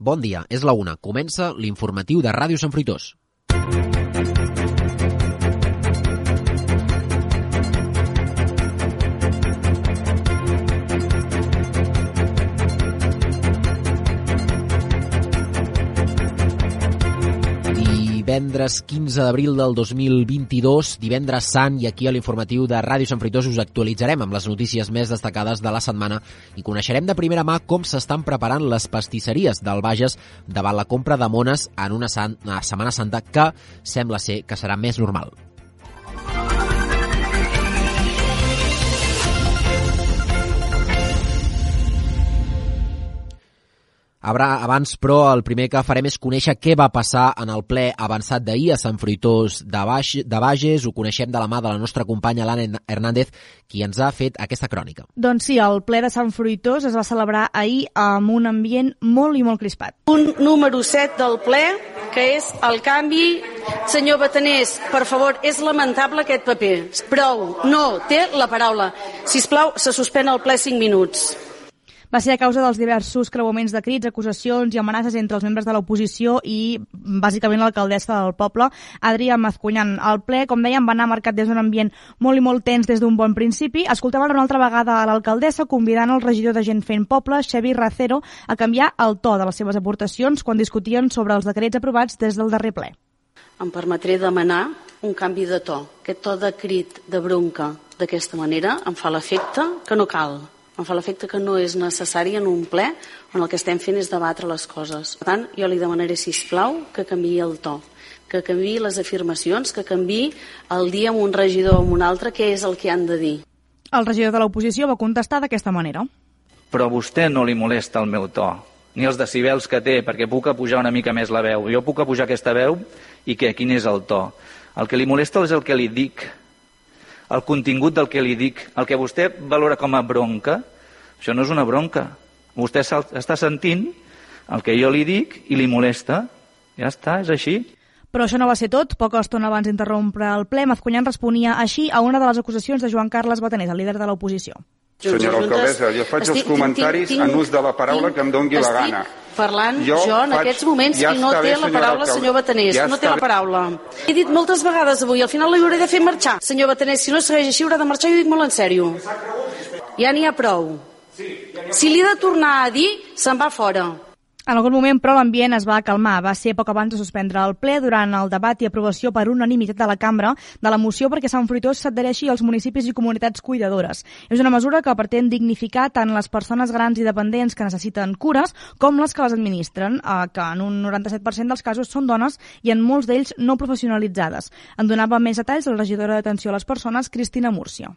Bon dia, és la una. Comença l'informatiu de Ràdio Sant Fruitós. Divendres 15 d'abril del 2022, divendres sant, i aquí a l'informatiu de Ràdio Sant Fruitós us actualitzarem amb les notícies més destacades de la setmana i coneixerem de primera mà com s'estan preparant les pastisseries del Bages davant la compra de mones en una, san una Setmana Santa que sembla ser que serà més normal. Abans, però, el primer que farem és conèixer què va passar en el ple avançat d'ahir a Sant Fruitós de, Baix, de Bages. Ho coneixem de la mà de la nostra companya Lana Hernández, qui ens ha fet aquesta crònica. Doncs sí, el ple de Sant Fruitós es va celebrar ahir amb un ambient molt i molt crispat. Un número 7 del ple, que és el canvi... Senyor Batanés, per favor, és lamentable aquest paper. Prou, no, té la paraula. Si plau, se suspèn el ple 5 minuts va ser a causa dels diversos creuaments de crits, acusacions i amenaces entre els membres de l'oposició i, bàsicament, l'alcaldessa del poble, Adrià Mazcunyan. El ple, com dèiem, va anar marcat des d'un ambient molt i molt tens des d'un bon principi. Escoltava una altra vegada a l'alcaldessa convidant el regidor de Gent Fent Poble, Xavi Racero, a canviar el to de les seves aportacions quan discutien sobre els decrets aprovats des del darrer ple. Em permetré demanar un canvi de to. Aquest to de crit, de bronca, d'aquesta manera, em fa l'efecte que no cal em fa l'efecte que no és necessari en un ple on el que estem fent és debatre les coses. Per tant, jo li demanaré, si plau que canvi el to, que canvi les afirmacions, que canvi el dia amb un regidor o amb un altre, què és el que han de dir. El regidor de l'oposició va contestar d'aquesta manera. Però a vostè no li molesta el meu to, ni els decibels que té, perquè puc apujar una mica més la veu. Jo puc apujar aquesta veu i què? Quin és el to? El que li molesta és el que li dic, el contingut del que li dic, el que vostè valora com a bronca, això no és una bronca. Vostè està sentint el que jo li dic i li molesta. Ja està, és així. Però això no va ser tot. Poca estona abans d'interrompre el ple, Mazcunyan responia així a una de les acusacions de Joan Carles Batanés, el líder de l'oposició. Senyora alcaldessa, jo faig estic, els comentaris tinc, tinc, en ús de la paraula tinc, que em dongui la gana. parlant jo, jo en faig, aquests moments ja i no té la paraula el senyor Batanés, ja no té la paraula. He dit moltes vegades avui, al final l'hauré de fer marxar. Senyor Batanés, si no segueix així haurà de marxar, jo dic molt en sèrio. Ja n'hi ha prou. Si li he de tornar a dir, se'n va fora. En algun moment, però, l'ambient es va calmar. Va ser poc abans de suspendre el ple durant el debat i aprovació per unanimitat de la cambra de la moció perquè Sant Fruitós s'adhereixi als municipis i comunitats cuidadores. És una mesura que pretén dignificar tant les persones grans i dependents que necessiten cures com les que les administren, eh, que en un 97% dels casos són dones i en molts d'ells no professionalitzades. En donava més detalls la regidora d'atenció a les persones, Cristina Múrcia.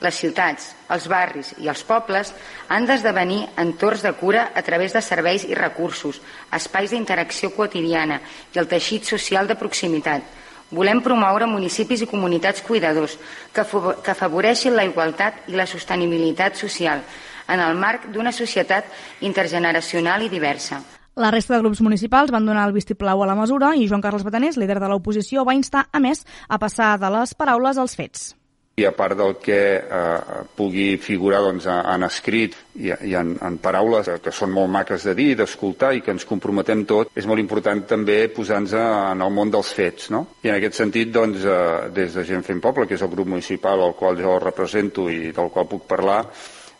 Les ciutats, els barris i els pobles han d'esdevenir entorns de cura a través de serveis i recursos, espais d'interacció quotidiana i el teixit social de proximitat. Volem promoure municipis i comunitats cuidadors que, que afavoreixin la igualtat i la sostenibilitat social en el marc d'una societat intergeneracional i diversa. La resta de grups municipals van donar el vistiplau a la mesura i Joan Carles Batanés, líder de l'oposició, va instar, a més, a passar de les paraules als fets i a part del que eh, pugui figurar doncs, en escrit i, i en, en paraules que són molt maques de dir, d'escoltar i que ens comprometem tot, és molt important també posar-nos en el món dels fets. No? I en aquest sentit, doncs, eh, des de Gent Fent Poble, que és el grup municipal al qual jo represento i del qual puc parlar,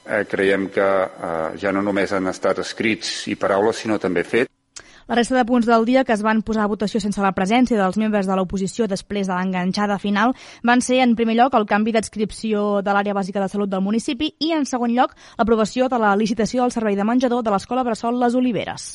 eh, creiem que eh, ja no només han estat escrits i paraules, sinó també fets. La resta de punts del dia que es van posar a votació sense la presència dels membres de l'oposició després de l'enganxada final van ser, en primer lloc, el canvi d'adscripció de l'àrea bàsica de salut del municipi i, en segon lloc, l'aprovació de la licitació del servei de menjador de l'Escola Bressol Les Oliveres.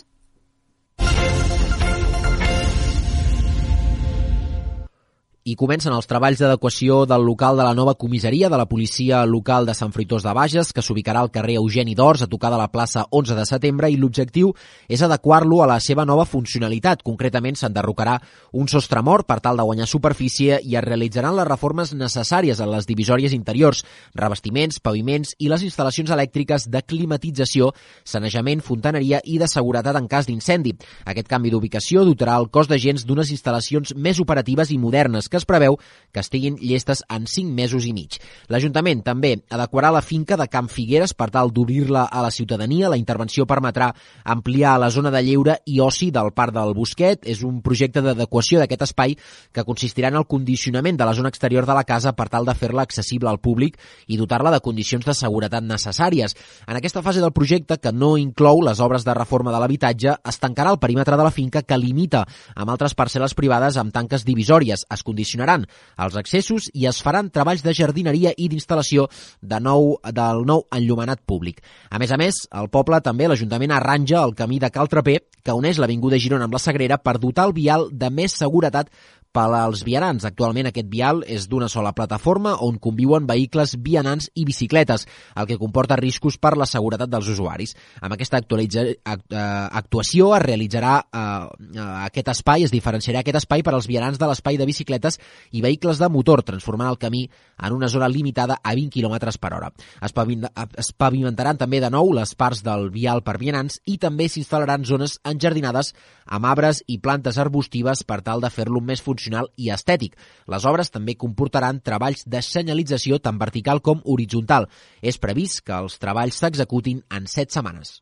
I comencen els treballs d'adequació del local de la nova comissaria de la policia local de Sant Fruitós de Bages, que s'ubicarà al carrer Eugeni d'Ors, a tocar de la plaça 11 de setembre, i l'objectiu és adequar-lo a la seva nova funcionalitat. Concretament, s'enderrocarà un sostre mort per tal de guanyar superfície i es realitzaran les reformes necessàries en les divisòries interiors, revestiments, paviments i les instal·lacions elèctriques de climatització, sanejament, fontaneria i de seguretat en cas d'incendi. Aquest canvi d'ubicació dotarà el cos d'agents d'unes instal·lacions més operatives i modernes que es preveu que estiguin llestes en 5 mesos i mig. L'Ajuntament també adequarà la finca de Camp Figueres per tal d'obrir-la a la ciutadania. La intervenció permetrà ampliar la zona de lleure i oci del Parc del Bosquet. És un projecte d'adequació d'aquest espai que consistirà en el condicionament de la zona exterior de la casa per tal de fer-la accessible al públic i dotar-la de condicions de seguretat necessàries. En aquesta fase del projecte, que no inclou les obres de reforma de l'habitatge, es tancarà el perímetre de la finca que limita amb altres parcel·les privades amb tanques divisòries. Es condicionaran els accessos i es faran treballs de jardineria i d'instal·lació de nou, del nou enllumenat públic. A més a més, el poble també l'Ajuntament arranja el camí de Cal Traper que uneix l'Avinguda Girona amb la Sagrera per dotar el vial de més seguretat per als vianants. Actualment aquest vial és d'una sola plataforma on conviuen vehicles vianants i bicicletes, el que comporta riscos per la seguretat dels usuaris. Amb aquesta eh, actuació es realitzarà eh, aquest espai, es diferenciarà aquest espai per als vianants de l'espai de bicicletes i vehicles de motor, transformant el camí en una zona limitada a 20 km per hora. Es pavimentaran també de nou les parts del vial per vianants i també s'instal·laran zones enjardinades amb arbres i plantes arbustives per tal de fer-lo més funcional i estètic. Les obres també comportaran treballs de senyalització tant vertical com horitzontal. És previst que els treballs s'executin en set setmanes.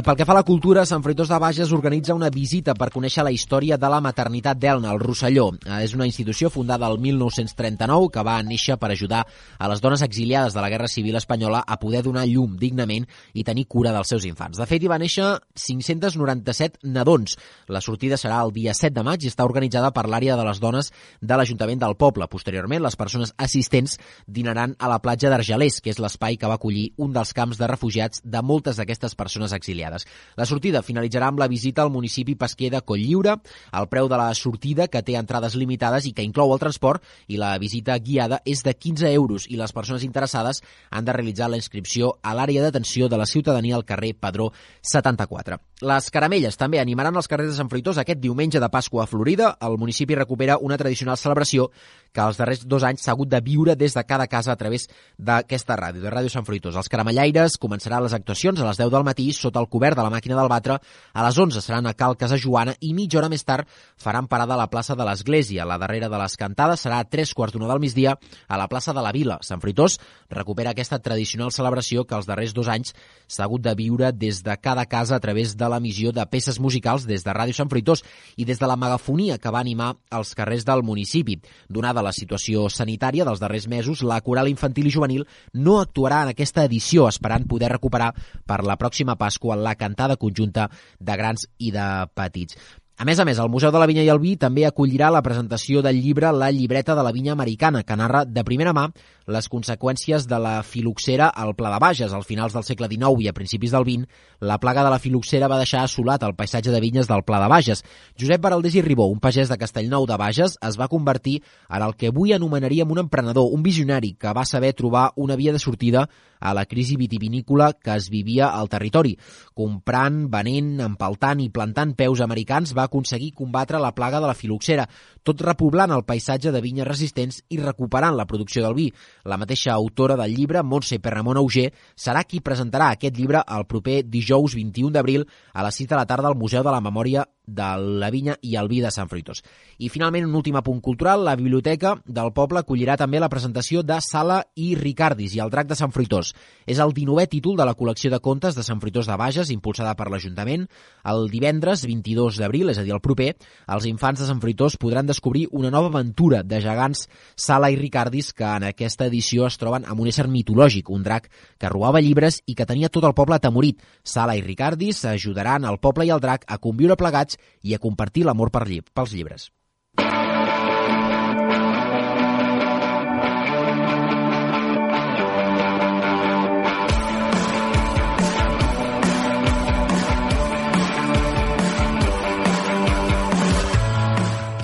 I pel que fa a la cultura, Sant Fruitós de Bages organitza una visita per conèixer la història de la maternitat d'Elna, el Rosselló. Eh, és una institució fundada el 1939 que va néixer per ajudar a les dones exiliades de la Guerra Civil Espanyola a poder donar llum dignament i tenir cura dels seus infants. De fet, hi va néixer 597 nadons. La sortida serà el dia 7 de maig i està organitzada per l'àrea de les dones de l'Ajuntament del Poble. Posteriorment, les persones assistents dinaran a la platja d'Argelers, que és l'espai que va acollir un dels camps de refugiats de moltes d'aquestes persones exiliades exiliades. La sortida finalitzarà amb la visita al municipi pesquer de Colliure. El preu de la sortida, que té entrades limitades i que inclou el transport, i la visita guiada és de 15 euros i les persones interessades han de realitzar la inscripció a l'àrea d'atenció de la ciutadania al carrer Padró 74. Les caramelles també animaran els carrers de Sant Fruitós aquest diumenge de Pasqua a Florida. El municipi recupera una tradicional celebració que els darrers dos anys s'ha hagut de viure des de cada casa a través d'aquesta ràdio, de Ràdio Sant Fruitós. Els caramellaires començaran les actuacions a les 10 del matí sota el cobert de la màquina del batre. A les 11 seran a Cal Casa Joana i mitja hora més tard faran parada a la plaça de l'Església. La darrera de les cantades serà a tres quarts d'una del migdia a la plaça de la Vila. Sant Fruitós recupera aquesta tradicional celebració que els darrers dos anys s'ha hagut de viure des de cada casa a través de l'emissió de peces musicals des de Ràdio Sant Fruitós i des de la megafonia que va animar els carrers del municipi. Donada la situació sanitària dels darrers mesos, la Coral Infantil i Juvenil no actuarà en aquesta edició, esperant poder recuperar per la pròxima Pasqua la cantada conjunta de grans i de petits. A més a més, el Museu de la Vinya i el Vi també acollirà la presentació del llibre La llibreta de la vinya americana, que narra de primera mà les conseqüències de la filoxera al Pla de Bages. Al finals del segle XIX i a principis del XX, la plaga de la filoxera va deixar assolat el paisatge de vinyes del Pla de Bages. Josep Baraldés i Ribó, un pagès de Castellnou de Bages, es va convertir en el que avui anomenaríem un emprenedor, un visionari que va saber trobar una via de sortida a la crisi vitivinícola que es vivia al territori. Comprant, venent, empaltant i plantant peus americans va aconseguir combatre la plaga de la filoxera, tot repoblant el paisatge de vinyes resistents i recuperant la producció del vi. La mateixa autora del llibre, Montse Perramon Auger, serà qui presentarà aquest llibre el proper dijous 21 d'abril a les 6 de la tarda al Museu de la Memòria de la Vinya i el Vi de Sant Fruitós. I finalment, un últim apunt cultural, la Biblioteca del Poble acollirà també la presentació de Sala i Ricardis i el Drac de Sant Fruitós. És el 19è títol de la col·lecció de contes de Sant Fruitós de Bages, impulsada per l'Ajuntament. El divendres 22 d'abril, és a dir, el proper, els infants de Sant Fruitós podran descobrir una nova aventura de gegants Sala i Ricardis que en aquesta edició es troben amb un ésser mitològic, un drac que robava llibres i que tenia tot el poble atemorit. Sala i Ricardis ajudaran el poble i el drac a conviure plegats i a compartir l'amor per lli pels llibres.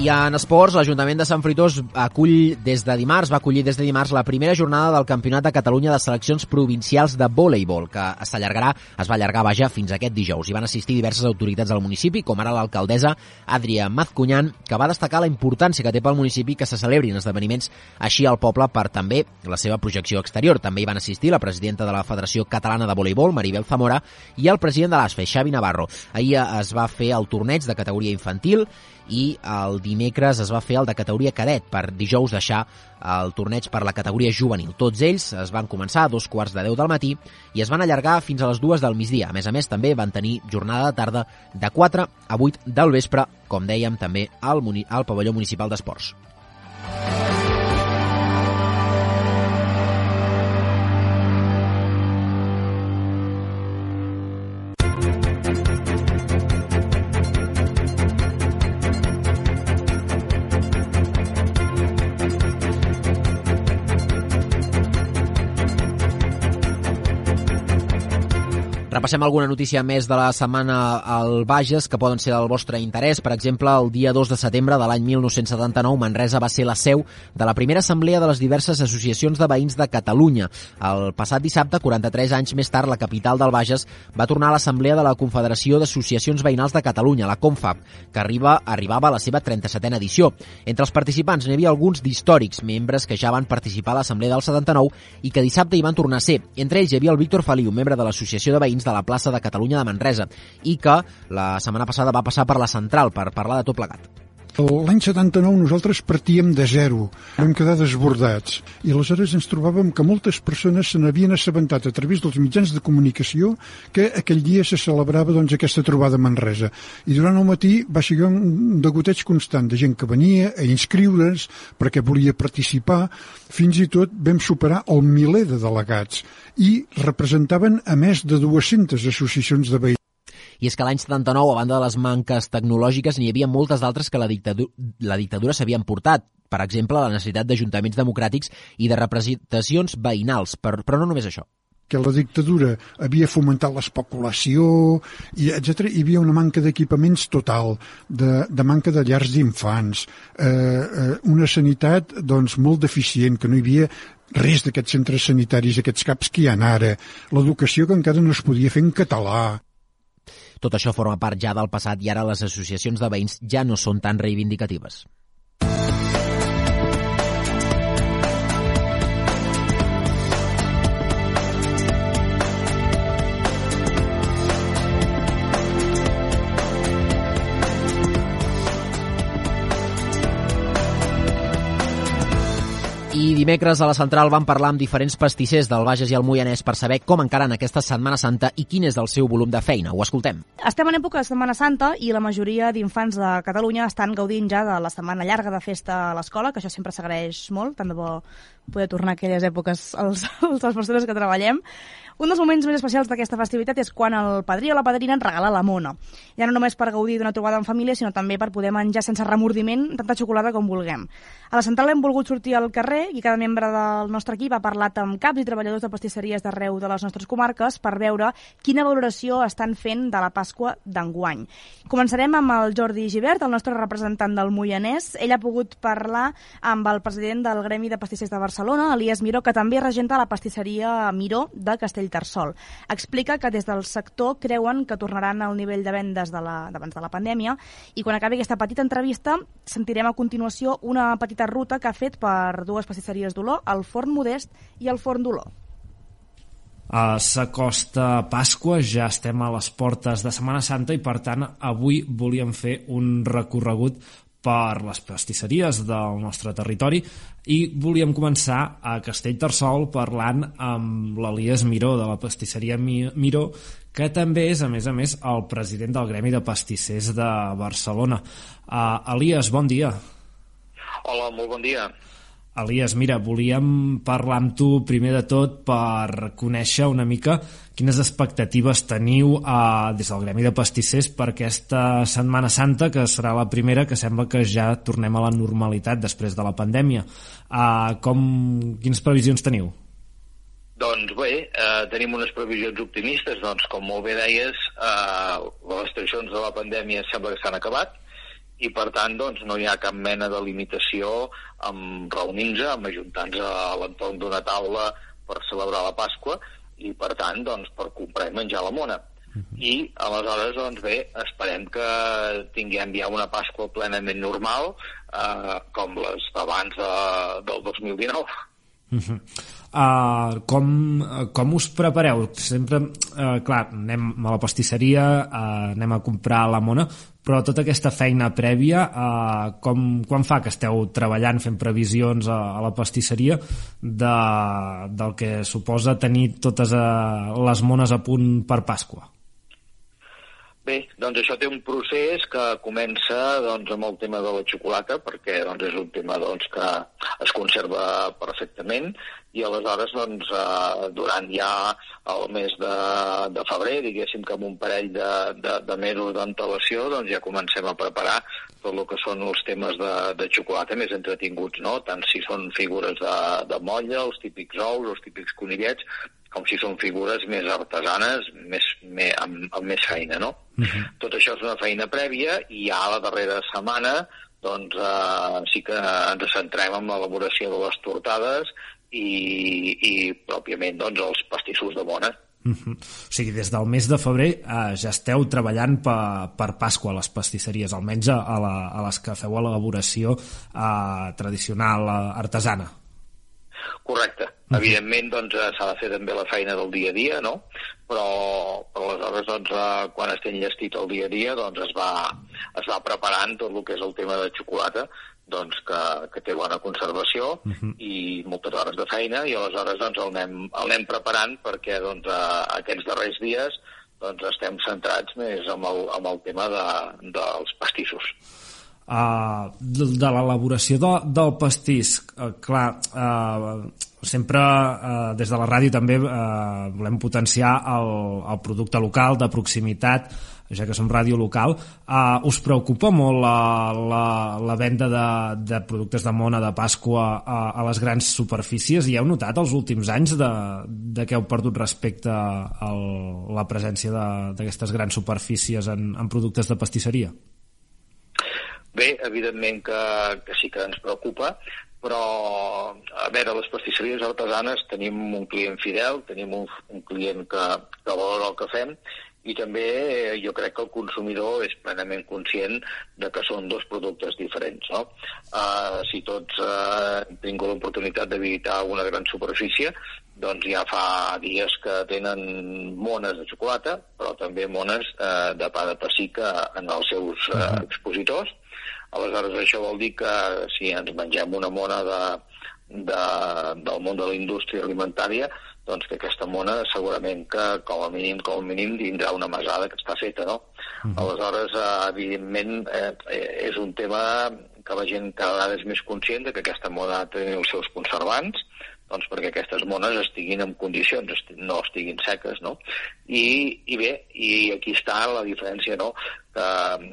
En esports, l'Ajuntament de Sant Fruitós acull des de dimarts, va acollir des de dimarts la primera jornada del Campionat de Catalunya de Seleccions Provincials de Voleibol, que s'allargarà, es va allargar, vaja, fins aquest dijous. Hi van assistir diverses autoritats del municipi, com ara l'alcaldessa Adrià Mazcunyan, que va destacar la importància que té pel municipi que se celebrin esdeveniments així al poble per també la seva projecció exterior. També hi van assistir la presidenta de la Federació Catalana de Voleibol, Maribel Zamora, i el president de l'ASFE, Xavi Navarro. Ahir es va fer el torneig de categoria infantil i el dimecres es va fer el de categoria cadet per dijous deixar el torneig per la categoria juvenil. Tots ells es van començar a dos quarts de deu del matí i es van allargar fins a les dues del migdia. A més a més, també van tenir jornada de tarda de 4 a 8 del vespre, com dèiem també al, al pavelló municipal d'esports. Repassem alguna notícia més de la setmana al Bages que poden ser del vostre interès. Per exemple, el dia 2 de setembre de l'any 1979, Manresa va ser la seu de la primera assemblea de les diverses associacions de veïns de Catalunya. El passat dissabte, 43 anys més tard, la capital del Bages va tornar a l'assemblea de la Confederació d'Associacions Veïnals de Catalunya, la CONFAB, que arriba, arribava a la seva 37a edició. Entre els participants n'hi havia alguns d'històrics, membres que ja van participar a l'assemblea del 79 i que dissabte hi van tornar a ser. Entre ells hi havia el Víctor Feliu, membre de l'Associació de Veïns de la plaça de Catalunya de Manresa i que la setmana passada va passar per la central per parlar de tot plegat. L'any 79 nosaltres partíem de zero, vam quedar desbordats. I aleshores ens trobàvem que moltes persones se n'havien assabentat a través dels mitjans de comunicació que aquell dia se celebrava doncs, aquesta trobada a Manresa. I durant el matí va ser un degoteig constant de gent que venia a inscriure's perquè volia participar, fins i tot vam superar el miler de delegats i representaven a més de 200 associacions de veïns i és que l'any 79, a banda de les manques tecnològiques, n'hi havia moltes d'altres que la, dictadura, la dictadura s'havien portat. Per exemple, la necessitat d'ajuntaments democràtics i de representacions veïnals, però, però no només això que la dictadura havia fomentat l'especulació, i etc. Hi havia una manca d'equipaments total, de, de manca de llars d'infants, eh, eh, una sanitat doncs, molt deficient, que no hi havia res d'aquests centres sanitaris, aquests CAPs que hi ha ara, l'educació que encara no es podia fer en català, tot això forma part ja del passat i ara les associacions de veïns ja no són tan reivindicatives. I dimecres a la central vam parlar amb diferents pastissers del Bages i el Moianès per saber com encaren aquesta Setmana Santa i quin és el seu volum de feina. Ho escoltem. Estem en època de Setmana Santa i la majoria d'infants de Catalunya estan gaudint ja de la setmana llarga de festa a l'escola, que això sempre s'agraeix molt, tant de bo poder tornar a aquelles èpoques als, als persones que treballem. Un dels moments més especials d'aquesta festivitat és quan el padrí o la padrina et regala la mona. Ja no només per gaudir d'una trobada en família, sinó també per poder menjar sense remordiment tanta xocolata com vulguem. A la central hem volgut sortir al carrer i cada membre del nostre equip ha parlat amb caps i treballadors de pastisseries d'arreu de les nostres comarques per veure quina valoració estan fent de la Pasqua d'enguany. Començarem amb el Jordi Givert, el nostre representant del Moianès. Ell ha pogut parlar amb el president del Gremi de Pastissers de Barcelona, Elias Miró, que també regenta la pastisseria Miró de Castell Tarsol. Explica que des del sector creuen que tornaran al nivell de vendes d'abans de, la, de la pandèmia i quan acabi aquesta petita entrevista sentirem a continuació una petita ruta que ha fet per dues pastisseries d'Olor, el Forn Modest i el Forn d'Olor. Uh, S'acosta Pasqua, ja estem a les portes de Setmana Santa i per tant avui volíem fer un recorregut per les pastisseries del nostre territori i volíem començar a Castellterçol parlant amb l'Elias Miró de la pastisseria Miró que també és, a més a més, el president del Gremi de Pastissers de Barcelona. Uh, Elias, bon dia. Hola, molt bon dia. Elias, mira, volíem parlar amb tu primer de tot per conèixer una mica quines expectatives teniu eh, des del Gremi de Pastissers per aquesta Setmana Santa, que serà la primera que sembla que ja tornem a la normalitat després de la pandèmia. Eh, com, quines previsions teniu? Doncs bé, eh, tenim unes previsions optimistes, doncs com molt bé deies, eh, les restriccions de la pandèmia sembla que s'han acabat i per tant doncs, no hi ha cap mena de limitació amb reunir-nos, amb ajuntar-nos a l'entorn d'una taula per celebrar la Pasqua i per tant doncs, per comprar i menjar la mona. Uh -huh. I aleshores, doncs bé, esperem que tinguem ja una Pasqua plenament normal, eh, com les d'abans de, del 2019. Uh -huh. Uh, com, com us prepareu? Sempre, uh, clar, anem a la pastisseria, uh, anem a comprar la mona, però tota aquesta feina prèvia, uh, com, quan fa que esteu treballant, fent previsions a, a la pastisseria de, del que suposa tenir totes uh, les mones a punt per Pasqua? Bé, doncs això té un procés que comença doncs, amb el tema de la xocolata, perquè doncs, és un tema doncs, que es conserva perfectament i aleshores doncs, eh, durant ja el mes de, de febrer, diguéssim que amb un parell de, de, de mesos d'antelació, doncs ja comencem a preparar tot el que són els temes de, de xocolata més entretinguts, no? tant si són figures de, de molla, els típics ous, els típics conillets, com si són figures més artesanes, més, més, amb, amb més feina, no? Uh mhm. -huh. Tot això és una feina prèvia i ja la darrera setmana doncs eh, sí que ens centrem en l'elaboració de les tortades i, i pròpiament doncs, els pastissos de bona. Uh mhm. -huh. O sigui, des del mes de febrer eh, ja esteu treballant per, per Pasqua a les pastisseries, almenys a, la, a les que feu l'elaboració eh, tradicional eh, artesana. Correcte. -huh. Evidentment, doncs, eh, s'ha de fer també la feina del dia a dia, no? Però, però aleshores, doncs, eh, quan estem llestit el dia a dia, doncs es va, es va preparant tot el que és el tema de xocolata, doncs, que, que té bona conservació uh -huh. i moltes hores de feina, i aleshores doncs, el, anem, el anem preparant perquè doncs, a, aquests darrers dies doncs, estem centrats més amb el, amb el tema de, dels pastissos. Uh, de, de l'elaboració de, del pastís, uh, clar, uh, sempre eh, des de la ràdio també eh, volem potenciar el, el producte local de proximitat ja que som ràdio local, eh, us preocupa molt la, la, la venda de, de productes de mona de Pasqua a, a les grans superfícies? I heu notat els últims anys de, de que heu perdut respecte a la presència d'aquestes grans superfícies en, en productes de pastisseria? Bé, evidentment que, que sí que ens preocupa, però a veure, les pastisseries artesanes tenim un client fidel, tenim un, un client que, que valora el que fem i també eh, jo crec que el consumidor és plenament conscient de que són dos productes diferents. No? Uh, si tots uh, hem tingut l'oportunitat de visitar una gran superfície, doncs ja fa dies que tenen mones de xocolata, però també mones uh, de pa de pessic en els seus uh, expositors, Aleshores, això vol dir que si ens mengem una mona de, de, del món de la indústria alimentària, doncs que aquesta mona segurament que com a mínim, com a mínim tindrà una mesada que està feta, no? Uh mhm. -huh. Aleshores, eh, evidentment, eh, és un tema que la gent cada vegada és més conscient de que aquesta mona ha de tenir els seus conservants, doncs perquè aquestes mones estiguin en condicions, no estiguin seques, no? I, i bé, i aquí està la diferència, no? Que,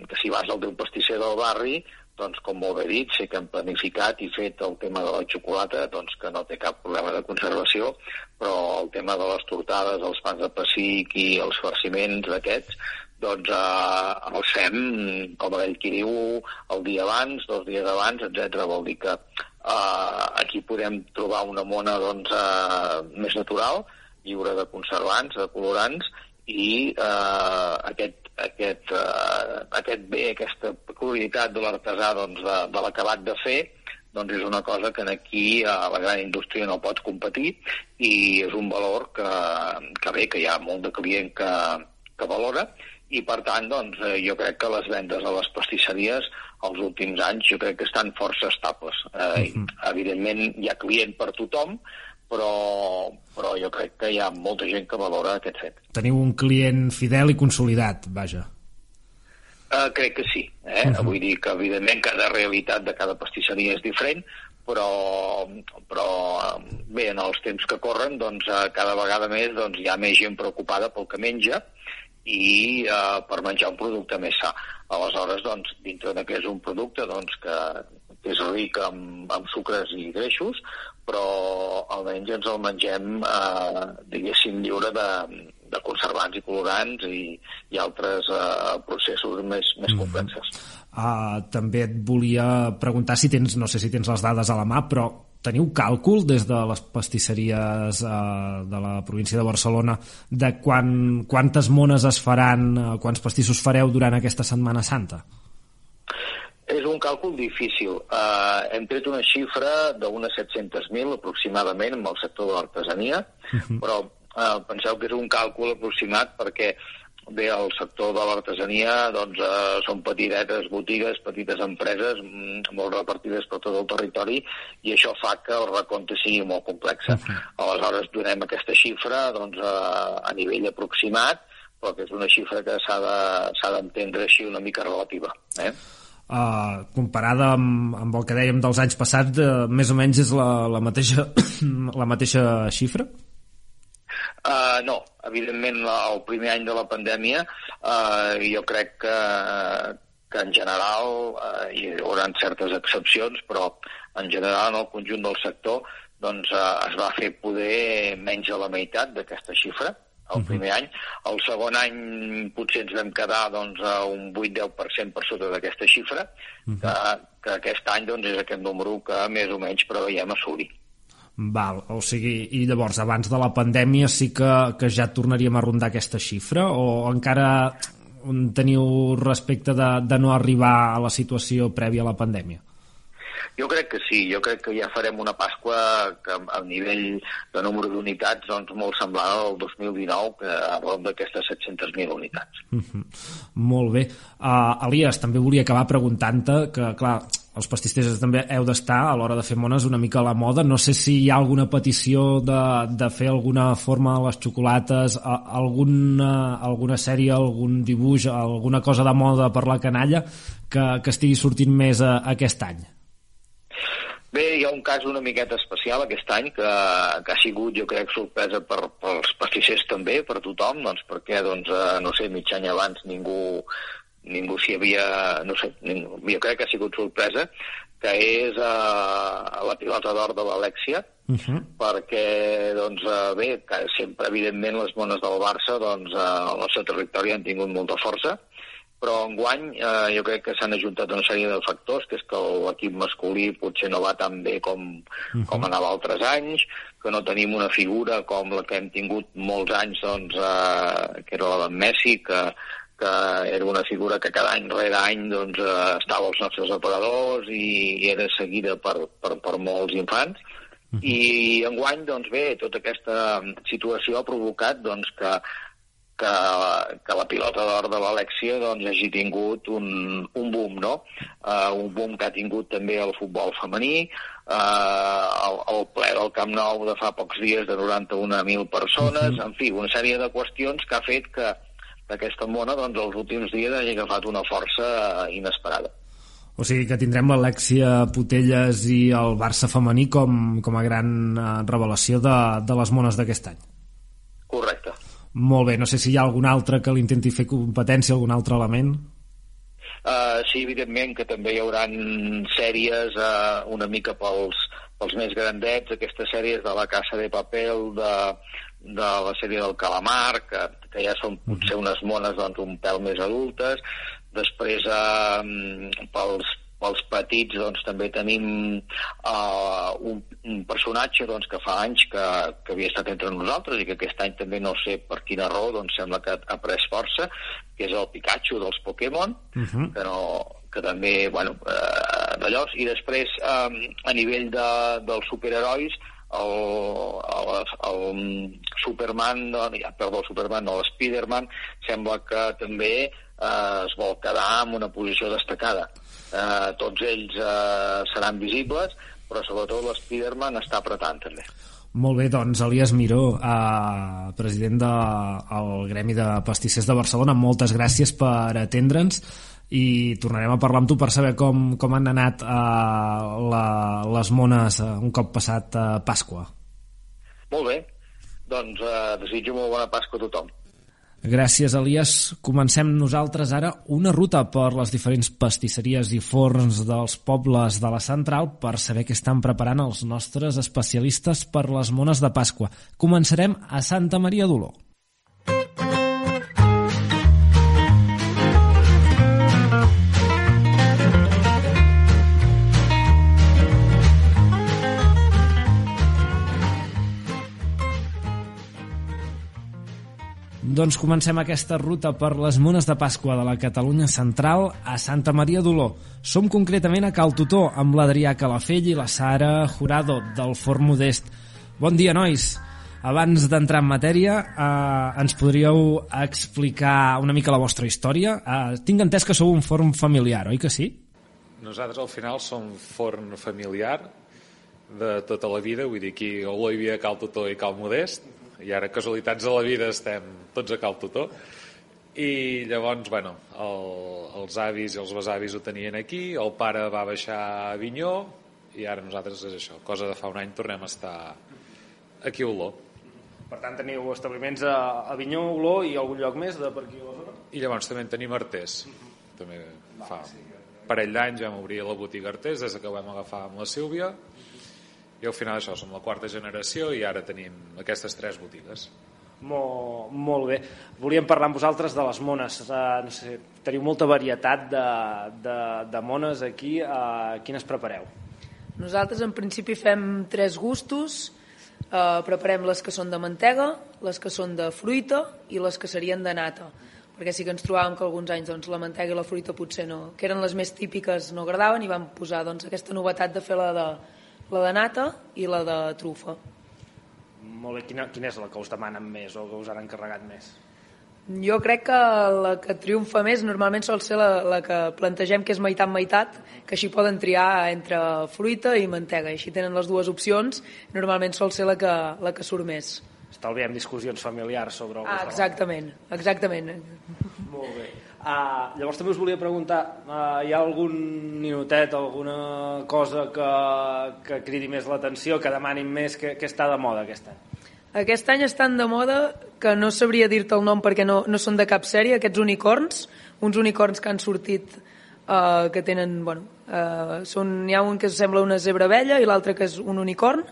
que si vas al teu pastisser del barri, doncs com molt bé dit, sé que han planificat i fet el tema de la xocolata, doncs que no té cap problema de conservació, però el tema de les tortades, els pans de pessic i els farciments aquests, doncs eh, els fem, com aquell qui diu, el dia abans, dos dies abans, etc. Vol dir que eh, aquí podem trobar una mona doncs, eh, més natural, lliure de conservants, de colorants, i eh, aquest, aquest, eh, aquest bé, aquesta peculiaritat de l'artesà doncs, de, de l'acabat de fer, doncs és una cosa que aquí a la gran indústria no pot competir i és un valor que, que bé, que hi ha molt de client que, que valora i per tant doncs, eh, jo crec que les vendes a les pastisseries els últims anys jo crec que estan força estables. Eh, uh mhm. -huh. Evidentment hi ha client per tothom, però, però jo crec que hi ha molta gent que valora aquest fet. Teniu un client fidel i consolidat, vaja. Uh, crec que sí. Eh? Uh mhm. -huh. Vull dir que, evidentment, cada realitat de cada pastisseria és diferent, però, però bé, en els temps que corren, doncs, eh, cada vegada més doncs, hi ha més gent preocupada pel que menja i eh, per menjar un producte més sa. Aleshores, doncs, dintre de que és un producte doncs, que, que és ric amb, amb sucres i greixos, però almenys ens el mengem, eh, diguéssim, lliure de, de conservants i colorants i, i altres uh, processos més, més mm-hmm. complexes. Mm -hmm. uh, també et volia preguntar si tens, no sé si tens les dades a la mà, però teniu càlcul des de les pastisseries uh, de la província de Barcelona de quan, quantes mones es faran, uh, quants pastissos fareu durant aquesta Setmana Santa? És un càlcul difícil. Uh, hem tret una xifra d'unes 700.000 aproximadament amb el sector de l'artesania, uh mhm. -huh. però uh, penseu que és un càlcul aproximat perquè bé, el sector de l'artesania doncs, uh, són petites botigues, petites empreses, mm, molt repartides per tot el territori, i això fa que el recompte sigui molt complex. Uh -huh. Aleshores, donem aquesta xifra doncs, uh, a nivell aproximat, però que és una xifra que s'ha d'entendre de, així una mica relativa. Eh? Uh, comparada amb, amb el que dèiem dels anys passats, uh, més o menys és la, la, mateixa, la mateixa xifra? Uh, no, evidentment la, el primer any de la pandèmia uh, jo crec que, que en general uh, hi haurà certes excepcions, però en general en el conjunt del sector doncs, uh, es va fer poder menys de la meitat d'aquesta xifra el uh -huh. primer any. El segon any potser ens vam quedar doncs, a un 8-10% per sota d'aquesta xifra, uh -huh. que, que aquest any doncs, és aquest número que més o menys preveiem assolir. Val, o sigui, i llavors abans de la pandèmia sí que, que ja tornaríem a rondar aquesta xifra o encara teniu respecte de, de no arribar a la situació prèvia a la pandèmia? Jo crec que sí, jo crec que ja farem una Pasqua que a nivell de número d'unitats doncs, molt semblant al 2019, que a prop d'aquestes 700.000 unitats. Mm -hmm. Molt bé. Uh, Elias, també volia acabar preguntant-te que, clar, els pastissers també heu d'estar a l'hora de fer mones una mica a la moda. No sé si hi ha alguna petició de, de fer alguna forma a les xocolates, alguna, alguna sèrie, algun dibuix, alguna cosa de moda per la canalla que, que estigui sortint més a, a aquest any. Bé, hi ha un cas una miqueta especial aquest any que, que ha sigut, jo crec, sorpresa per, pels pastissers també, per tothom, doncs perquè, doncs, eh, no sé, mig any abans ningú, ningú s'hi havia... No sé, ningú, jo crec que ha sigut sorpresa, que és eh, la pilota d'or de l'Alexia, uh -huh. perquè, doncs, eh, bé, que sempre, evidentment, les mones del Barça, doncs, eh, al nostre territori han tingut molta força, però enguany eh, jo crec que s'han ajuntat una sèrie de factors, que és que l'equip masculí potser no va tan bé com, uh -huh. com anava altres anys, que no tenim una figura com la que hem tingut molts anys, doncs, eh, que era la d'en Messi, que, que era una figura que cada any rere any doncs, eh, estava als nostres operadors i, i era seguida per, per, per molts infants. Uh -huh. I enguany, doncs bé, tota aquesta situació ha provocat doncs, que que, que la pilota d'or de l'Alexia doncs, hagi tingut un, un boom, no? Uh, un boom que ha tingut també el futbol femení, uh, el, el ple del Camp Nou de fa pocs dies de 91.000 persones, uh -huh. en fi, una sèrie de qüestions que ha fet que aquesta mona doncs, els últims dies hagi agafat una força inesperada. O sigui que tindrem l'Alexia Putelles i el Barça femení com, com a gran revelació de, de les mones d'aquest any. Correcte. Molt bé, no sé si hi ha algun altre que li intenti fer competència, algun altre element. Uh, sí, evidentment que també hi haurà sèries uh, una mica pels, pels més grandets, aquestes sèries de la Casa de Papel, de, de la sèrie del Calamar, que, que ja són potser unes mones doncs, un pèl més adultes, després uh, pels, pels petits doncs, també tenim uh, un, un personatge doncs, que fa anys que, que havia estat entre nosaltres i que aquest any també no sé per quina raó doncs, sembla que ha pres força, que és el Pikachu dels Pokémon, uh mhm. -huh. que, no, que també, bueno, eh, d'allò. I després, eh, a nivell de, dels superherois, el, el, el Superman, no, perdó, el Superman, no, l'Spiderman, sembla que també eh, es vol quedar en una posició destacada eh, tots ells eh, seran visibles, però sobretot l'Spiderman està apretant també. Molt bé, doncs Elias Miró, eh, president del de, Gremi de Pastissers de Barcelona, moltes gràcies per atendre'ns i tornarem a parlar amb tu per saber com, com han anat eh, la, les mones eh, un cop passat eh, Pasqua. Molt bé, doncs eh, desitjo molt bona Pasqua a tothom. Gràcies, Elias. Comencem nosaltres ara una ruta per les diferents pastisseries i forns dels pobles de la central per saber què estan preparant els nostres especialistes per les mones de Pasqua. Començarem a Santa Maria d'Oló. Doncs comencem aquesta ruta per les mones de Pasqua de la Catalunya Central a Santa Maria d'Oló. Som concretament a Cal Tutó amb l'Adrià Calafell i la Sara Jurado del Forn Modest. Bon dia, nois! Abans d'entrar en matèria, eh, ens podríeu explicar una mica la vostra història? Eh, tinc entès que sou un forn familiar, oi que sí? Nosaltres al final som forn familiar de tota la vida, vull dir, aquí a Oló hi havia Cal Tutó i Cal Modest, i ara casualitats de la vida estem tots a Cal Tutó i llavors, bueno, el, els avis i els besavis ho tenien aquí, el pare va baixar a Avinyó i ara nosaltres és això, cosa de fa un any tornem a estar aquí a Oló. Per tant, teniu establiments a Avinyó, Oló i algun lloc més de per aquí a la zona? I llavors també en tenim Artés. També fa un parell d'anys vam obrir la botiga Artés des que vam agafar amb la Sílvia i al final això, som la quarta generació i ara tenim aquestes tres botigues. Molt, molt bé. Volíem parlar amb vosaltres de les mones. Uh, no sé, teniu molta varietat de, de, de mones aquí. Uh, quines prepareu? Nosaltres en principi fem tres gustos. Uh, preparem les que són de mantega, les que són de fruita i les que serien de nata perquè sí que ens trobàvem que alguns anys doncs, la mantega i la fruita potser no, que eren les més típiques no agradaven i vam posar doncs, aquesta novetat de fer la de, la de nata i la de trufa. Molt bé, quina, quina és la que us demanen més o que us han encarregat més? Jo crec que la que triomfa més normalment sol ser la, la que plantegem que és meitat-meitat, que així poden triar entre fruita i mantega. I així tenen les dues opcions, normalment sol ser la que, la que surt més. Estalviem discussions familiars sobre ah, exactament, exactament. Molt bé. Uh, llavors també us volia preguntar, uh, hi ha algun minutet, alguna cosa que, que cridi més l'atenció, que demanin més, que, que està de moda aquest any? Aquest any estan de moda, que no sabria dir-te el nom perquè no, no són de cap sèrie, aquests unicorns, uns unicorns que han sortit uh, que tenen, bueno, uh, són, hi ha un que sembla una zebra vella i l'altre que és un unicorn,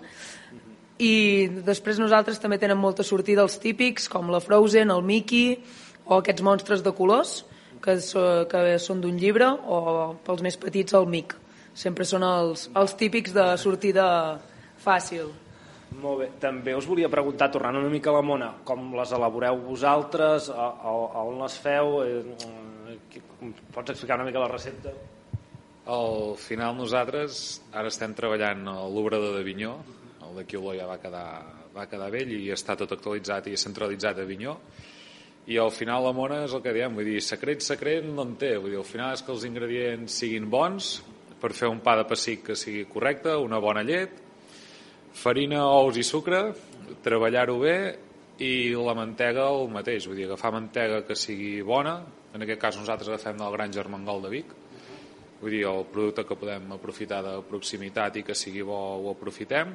i després nosaltres també tenen molta sortida els típics, com la Frozen, el Mickey, o aquests monstres de colors, que, so, que són d'un llibre o pels més petits el MIC. Sempre són els, els típics de sortida fàcil. Molt bé. També us volia preguntar, tornant una mica a la mona, com les elaboreu vosaltres, a, a, a on les feu? Eh, pots explicar una mica la recepta? Al final nosaltres ara estem treballant a l'obrador d'Avinyó, el d'aquí Oló ja va quedar, va quedar vell i està tot actualitzat i centralitzat a Avinyó, i al final la mona és el que diem, vull dir, secret, secret no en té, vull dir, al final és que els ingredients siguin bons per fer un pa de pessic que sigui correcte, una bona llet, farina, ous i sucre, treballar-ho bé i la mantega el mateix, vull dir, agafar mantega que sigui bona, en aquest cas nosaltres agafem del Gran Germangol de Vic, vull dir, el producte que podem aprofitar de proximitat i que sigui bo ho aprofitem,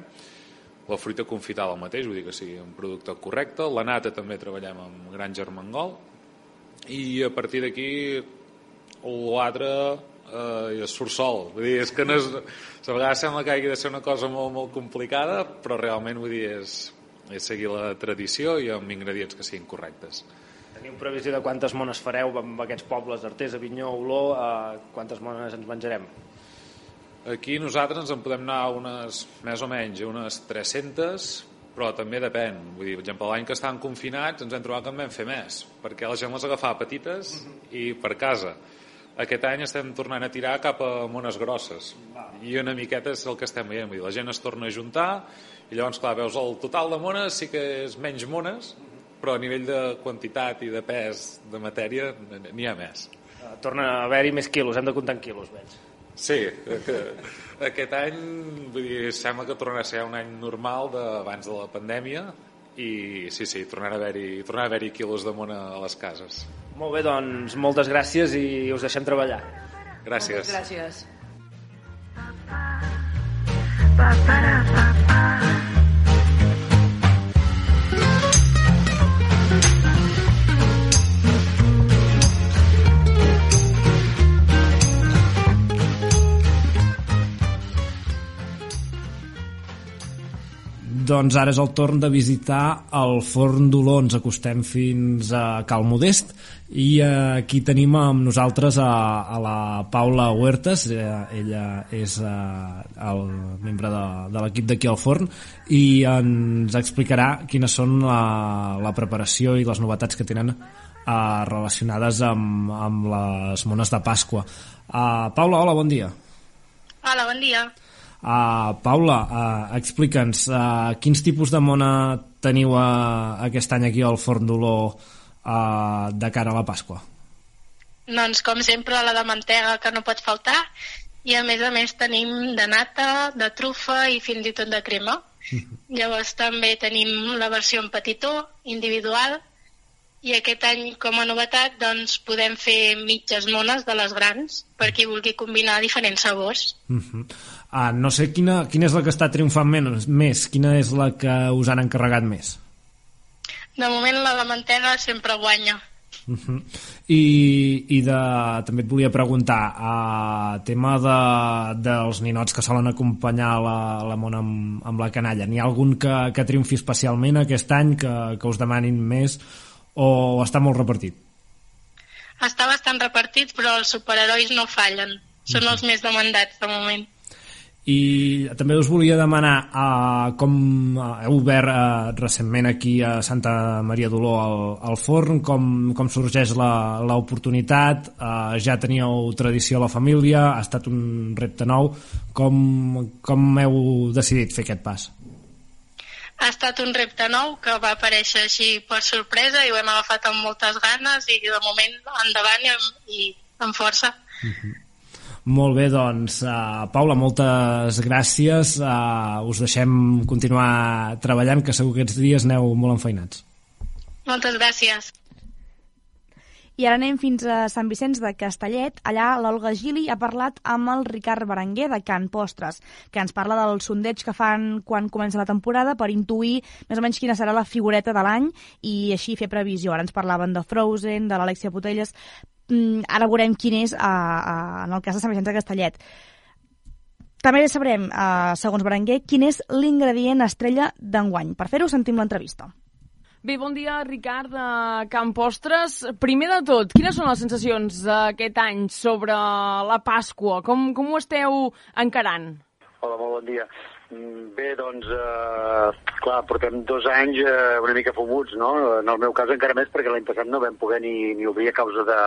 la fruita confitada el mateix, vull dir que sigui un producte correcte. La nata també treballem amb Gran Germangol. I a partir d'aquí l'altre eh, surt sol. Vull dir, és que no és, a vegades sembla que hagi de ser una cosa molt, molt complicada, però realment vull dir, és, és seguir la tradició i amb ingredients que siguin correctes. Teniu previsió de quantes mones fareu amb aquests pobles d'Artés, Avinyó, Oló? Eh, quantes mones ens menjarem? Aquí nosaltres ens en podem anar unes, més o menys, unes 300, però també depèn. Vull dir, per exemple, l'any que estaven confinats ens hem trobat que en vam fer més, perquè la gent les agafava petites i per casa. Aquest any estem tornant a tirar cap a mones grosses i una miqueta és el que estem veient. Vull dir, la gent es torna a juntar i llavors, clar, veus el total de mones sí que és menys mones, però a nivell de quantitat i de pes de matèria n'hi ha més. Torna a haver-hi més quilos, hem de comptar en quilos, veig. Sí, que aquest any vull dir, sembla que tornarà a ser un any normal abans de la pandèmia i sí, sí, tornarà a haver-hi tornar a haver quilos de mona a les cases. Molt bé, doncs moltes gràcies i us deixem treballar. Gràcies. Moltes gràcies. Pa, pa, pa. Doncs ara és el torn de visitar el Forn d'Oló. Ens acostem fins a Cal Modest i aquí tenim amb nosaltres a, a la Paula Huertas. Eh, ella és eh, el membre de, de l'equip d'aquí al Forn i ens explicarà quines són la, la preparació i les novetats que tenen eh, relacionades amb, amb les mones de Pasqua. Paula, hola, bon dia. Hola, bon dia. Uh, Paula, uh, explica'ns uh, quins tipus de mona teniu uh, aquest any aquí al Forn d'Olor uh, de cara a la Pasqua? Doncs, com sempre, la de mantega que no pot faltar i, a més a més, tenim de nata, de trufa i fins i tot de crema. Llavors també tenim la versió en petitó, individual, i aquest any, com a novetat, doncs, podem fer mitges mones de les grans per qui vulgui combinar diferents sabors. Uh -huh. Uh, no sé quina, quina és la que està triomfant menys, més, quina és la que us han encarregat més? De moment la de mantega sempre guanya. Uh -huh. I, i de, també et volia preguntar a tema de, dels ninots que solen acompanyar la, la mona amb, amb la canalla n'hi ha algun que, que triomfi especialment aquest any que, que us demanin més o està molt repartit? Està bastant repartit, però els superherois no fallen. Són els més demandats, de moment. I també us volia demanar uh, com uh, heu obert uh, recentment aquí a Santa Maria d'Oló al, al forn, com, com sorgeix l'oportunitat, uh, ja teníeu tradició a la família, ha estat un repte nou, com, com heu decidit fer aquest pas? ha estat un repte nou que va aparèixer així per sorpresa i ho hem agafat amb moltes ganes i de moment endavant i amb, i amb força. Uh -huh. Molt bé, doncs, uh, Paula, moltes gràcies. Uh, us deixem continuar treballant, que segur que aquests dies aneu molt enfeinats. Moltes gràcies. I ara anem fins a Sant Vicenç de Castellet. Allà l'Olga Gili ha parlat amb el Ricard Berenguer de Can Postres, que ens parla del sondeig que fan quan comença la temporada per intuir més o menys quina serà la figureta de l'any i així fer previsió. Ara ens parlaven de Frozen, de l'Alexia Putelles... Mm, ara veurem quin és a, a, en el cas de Sant Vicenç de Castellet. També sabrem, eh, segons Berenguer, quin és l'ingredient estrella d'enguany. Per fer-ho, sentim l'entrevista. Bé, bon dia, Ricard, de Camp Postres. Primer de tot, quines són les sensacions d'aquest any sobre la Pasqua? Com, com ho esteu encarant? Hola, molt bon dia. Mm, Bé, doncs, eh, clar, portem dos anys eh, una mica fumuts, no? En el meu cas encara més perquè l'any passat no vam poder ni, ni obrir a causa de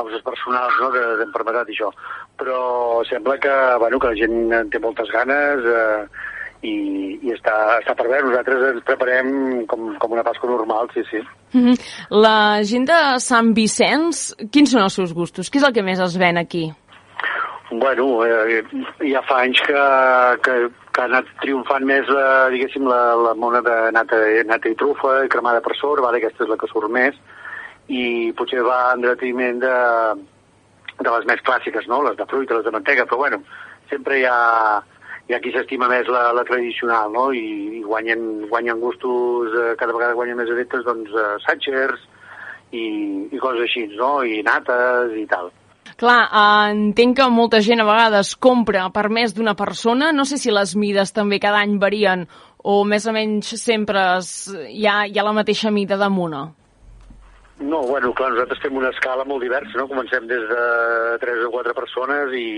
causes personals, no?, de d'enfermetat i això. Però sembla que, bueno, que la gent en té moltes ganes, eh, i, i està, està per veure. Nosaltres ens preparem com, com una Pasqua normal, sí, sí. -hmm. La gent de Sant Vicenç, quins són els seus gustos? Què és el que més es ven aquí? Bueno, eh, ja fa anys que, que, que ha anat triomfant més, la, diguéssim, la, la mona de nata, nata i trufa, cremada per sort, vale, aquesta és la que surt més, i potser va en detriment de, de les més clàssiques, no?, les de fruita, les de mantega, però bueno, sempre hi ha, hi ha qui s'estima més la, la tradicional, no? I, i guanyen, guanyen gustos, eh, cada vegada guanyen més adeptes, doncs, eh, Satchers i, i coses així, no? I nates i tal. Clar, entenc que molta gent a vegades compra per més d'una persona. No sé si les mides també cada any varien o més o menys sempre es, hi, ha, hi ha la mateixa mida de mona. No, bueno, clar, nosaltres fem una escala molt diversa, no? Comencem des de 3 o 4 persones i,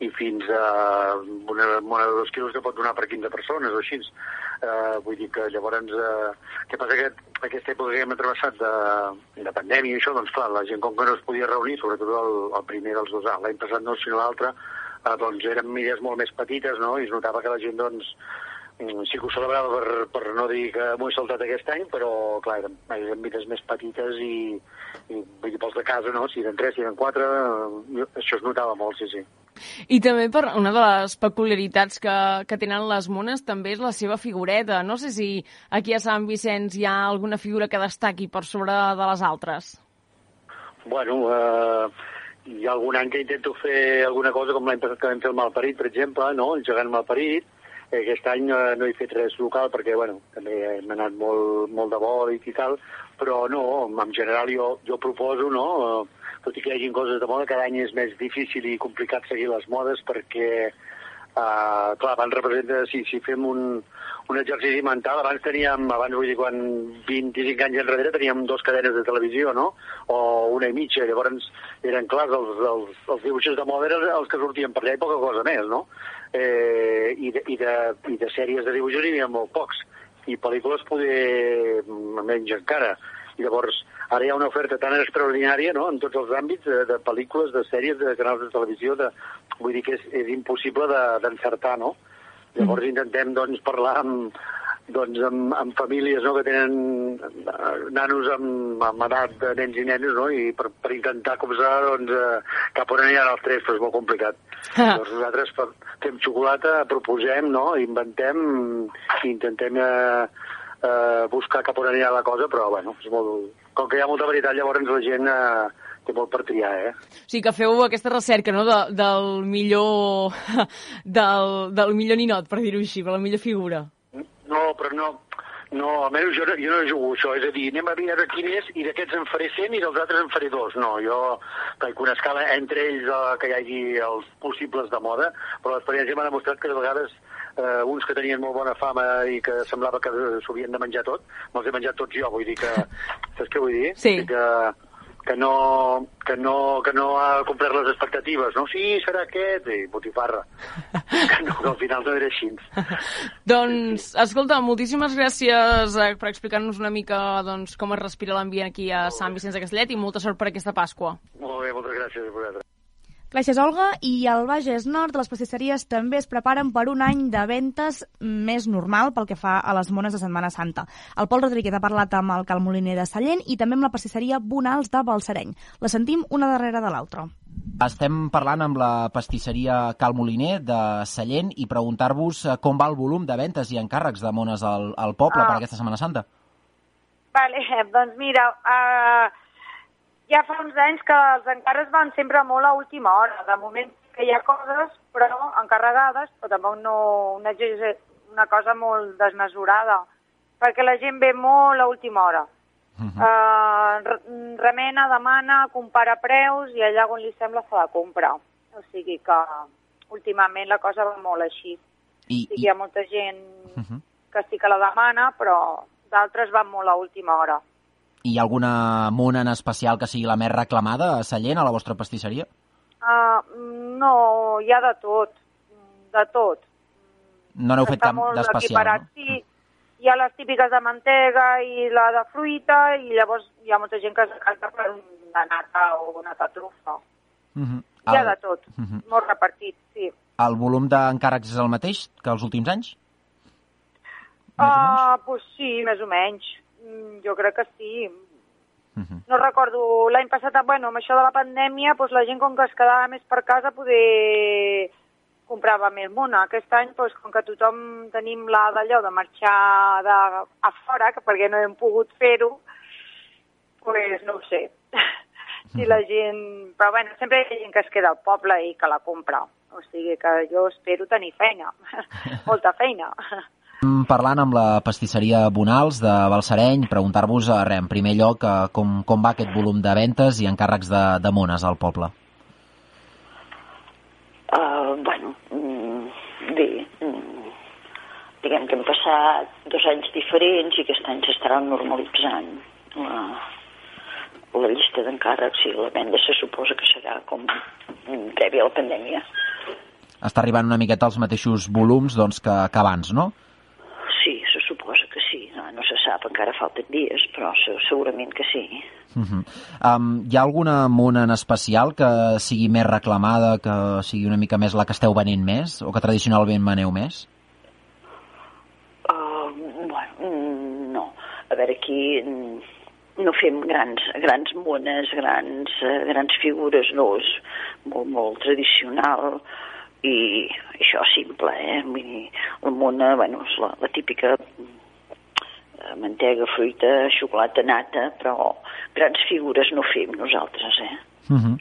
i fins a una mona de dos quilos que pot donar per 15 persones o així. Uh, vull dir que llavors, uh, què passa que aquesta època que hem travessat de, de pandèmia i això, doncs clar, la gent com que no es podia reunir, sobretot el, el primer dels dos anys, l'any passat no, sinó l'altre, uh, doncs eren mides molt més petites, no?, i es notava que la gent, doncs, mm, sí que ho celebrava per, per no dir que m'ho he saltat aquest any, però, clar, eren, eren mides més petites i, i vull pels de casa, no?, si eren tres, si eren quatre, uh, això es notava molt, sí, sí. I també per una de les peculiaritats que, que tenen les mones també és la seva figureta. No sé si aquí a Sant Vicenç hi ha alguna figura que destaqui per sobre de les altres. Bueno, eh, hi ha algun any que intento fer alguna cosa com l'any que vam fer el Malparit, per exemple, no? el gegant Malparit. Aquest any eh, no he fet res local perquè, bueno, també hem anat molt, molt de bòlit i tal, però no, en general jo, jo proposo, no?, tot i que hi hagi coses de moda, cada any és més difícil i complicat seguir les modes perquè Uh, clar, abans representa, si, si fem un, un exercici mental, abans teníem, abans vull dir, quan 25 anys enrere teníem dos cadenes de televisió, no? O una i mitja, llavors eren clars, els, els, els dibuixos de moda eren els que sortien per allà i poca cosa més, no? Eh, i, de, i, de, I de sèries de dibuixos n'hi havia molt pocs, i pel·lícules poder menys encara. I llavors, ara hi ha una oferta tan extraordinària no? en tots els àmbits, de, de pel·lícules, de sèries, de canals de televisió, de, vull dir que és, és impossible d'encertar, de, no? Llavors intentem doncs, parlar amb, doncs, amb, amb famílies no, que tenen eh, nanos amb, amb edat de nens i nenes no, i per, per intentar copsar doncs, eh, cap on aniran els tres, però és molt complicat. Ah. Llavors nosaltres fem xocolata, proposem, no, inventem i intentem eh, eh, buscar cap on anirà la cosa, però bueno, és molt... com que hi ha molta varietat, llavors la gent eh, té molt per triar, eh? O sigui que feu aquesta recerca no, de, del millor del, del millor ninot, per dir-ho així, per la millor figura. No, però no, no, almenys jo, jo no jugo això, és a dir, anem a veure quin és i d'aquests en faré 100 i dels altres en faré dos. No, jo faig una escala entre ells eh, que hi hagi els possibles de moda, però l'experiència m'ha demostrat que de vegades eh, uns que tenien molt bona fama i que semblava que s'ho havien de menjar tot, me'ls he menjat tots jo, vull dir que... Saps què vull dir? Sí. Que, que no, que no, que no ha complert les expectatives, no? Sí, serà aquest, i botifarra. que, no, que al final no era així. Doncs, escolta, moltíssimes gràcies eh, per explicar-nos una mica doncs, com es respira l'ambient aquí a Sant Vicenç de Castellet i molta sort per aquesta Pasqua. Molt bé, moltes gràcies a vosaltres. Gràcies, Olga. I al Bages Nord, les pastisseries també es preparen per un any de ventes més normal pel que fa a les mones de Setmana Santa. El Pol Rodríguez ha parlat amb el Cal Moliner de Sallent i també amb la pastisseria Bonals de Balsareny. La sentim una darrere de l'altra. Estem parlant amb la pastisseria Cal Moliner de Sallent i preguntar-vos eh, com va el volum de ventes i encàrrecs de mones al, al poble Ah. per aquesta Setmana Santa. Vale, doncs mira, uh, ja fa uns anys que els encàrrecs van sempre molt a última hora. De moment que hi ha coses, però encarregades, però tampoc no una, una cosa molt desmesurada, perquè la gent ve molt a última hora. Uh, re- remena, demana, compara preus i allà on li sembla s'ha de comprar. O sigui que últimament la cosa va molt així. I, Sí que hi ha molta gent que sí que la demana, però d'altres van molt a última hora. Hi ha alguna mona en especial que sigui la més reclamada a Sallent, a la vostra pastisseria? Uh, no, hi ha de tot, de tot. No n'heu fet cap d'especial, no? Sí, hi ha les típiques de mantega i la de fruita i llavors hi ha molta gent que es decanta per un de nata o nata trufa. Uh -huh. Hi ha el, de tot, uh -huh. molt repartit, sí. el volum d'encàrrecs és el mateix que els últims anys? Ah, pues sí, més o menys. Mm, Jo crec que sí. Mhm. No recordo, l'any passat, bueno, amb això de la pandèmia, doncs la gent com que es quedava més per casa poder comprava més mona. Aquest any, doncs, com que tothom tenim la d'allò de marxar de, a fora, que perquè no hem pogut fer-ho, doncs no ho sé. si la gent... Però bueno, sempre hi ha gent que es queda al poble i que la compra. O sigui que jo espero tenir feina, molta feina. Parlant amb la pastisseria Bonals de Balsareny, preguntar-vos eh, en primer lloc eh, com, com va aquest volum de ventes i encàrrecs de, de mones al poble. Uh, bueno, mm, bé, mm, diguem que hem passat dos anys diferents i aquest any s'estarà normalitzant la, la llista d'encàrrecs i la venda se suposa que serà com prèvia a la pandèmia. Està arribant una miqueta als mateixos volums doncs, que, que abans, no? Sí, se suposa que sí. No, no se sap, encara falten dies, però se, segurament que sí. Uh -huh. um, hi ha alguna mona en especial que sigui més reclamada, que sigui una mica més la que esteu venent més, o que tradicionalment veneu més? Uh, bueno, mm, no. A veure, aquí mm, no fem grans, grans mones, grans, eh, grans figures, no, és molt, molt tradicional i això simple, eh? Vull dir, la mona, bueno, és la, la típica mantega, fruita, xocolata, nata, però grans figures no fem nosaltres, eh? Uh -huh.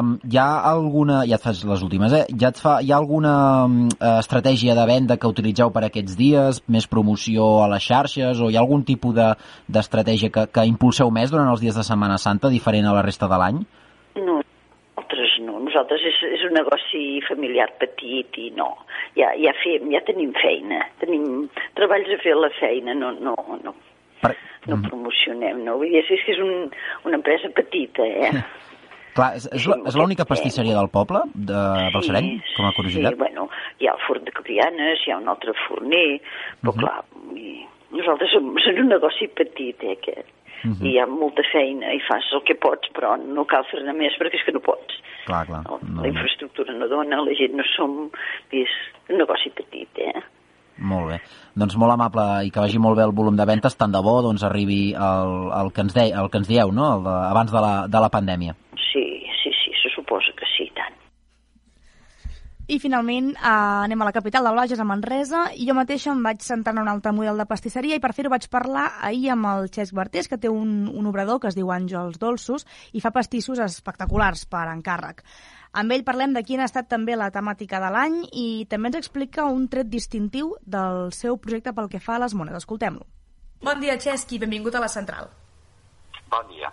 um, hi ha alguna, ja et fas les últimes, eh? Ja et fa, hi ha alguna um, estratègia de venda que utilitzeu per aquests dies, més promoció a les xarxes, o hi ha algun tipus de- d'estratègia que, que impulseu més durant els dies de Setmana Santa, diferent a la resta de l'any? No, nosaltres no, nosaltres és, és un negoci familiar petit i no, ja, ja, fem, ja tenim feina, tenim treballs a fer la feina, no, no, no, Per... no promocionem, no? Vull dir, és, que és un, una empresa petita, eh? Clar, és, és, és l'única pastisseria del poble, de Balsareny, com a curiositat? Sí, bueno, hi ha el forn de Cabrianes, hi ha un altre forner, però Mhm. clar, i nosaltres som, som un negoci petit, eh, aquest. Mhm. I hi ha molta feina i fas el que pots, però no cal fer-ne més perquè és que no pots. Clar, clar. No, La infraestructura no dona, la gent no som... És un negoci petit, eh? Molt bé. Doncs molt amable i que vagi molt bé el volum de ventes, tant de bo doncs, arribi el, el, que ens de, el que ens dieu, no? el de, abans de la, de la pandèmia. Sí, se suposa que sí, i tant. I finalment eh, anem a la capital del Bages, a Manresa, i jo mateixa em vaig sentar en un altre model de pastisseria i per fer-ho vaig parlar ahir amb el Xesc Bartés, que té un, un obrador que es diu Àngels Dolços i fa pastissos espectaculars per encàrrec. Amb ell parlem de quina ha estat també la temàtica de l'any i també ens explica un tret distintiu del seu projecte pel que fa a les mones. Escoltem-lo. Bon dia, Xesc, i benvingut a la central. Bon dia.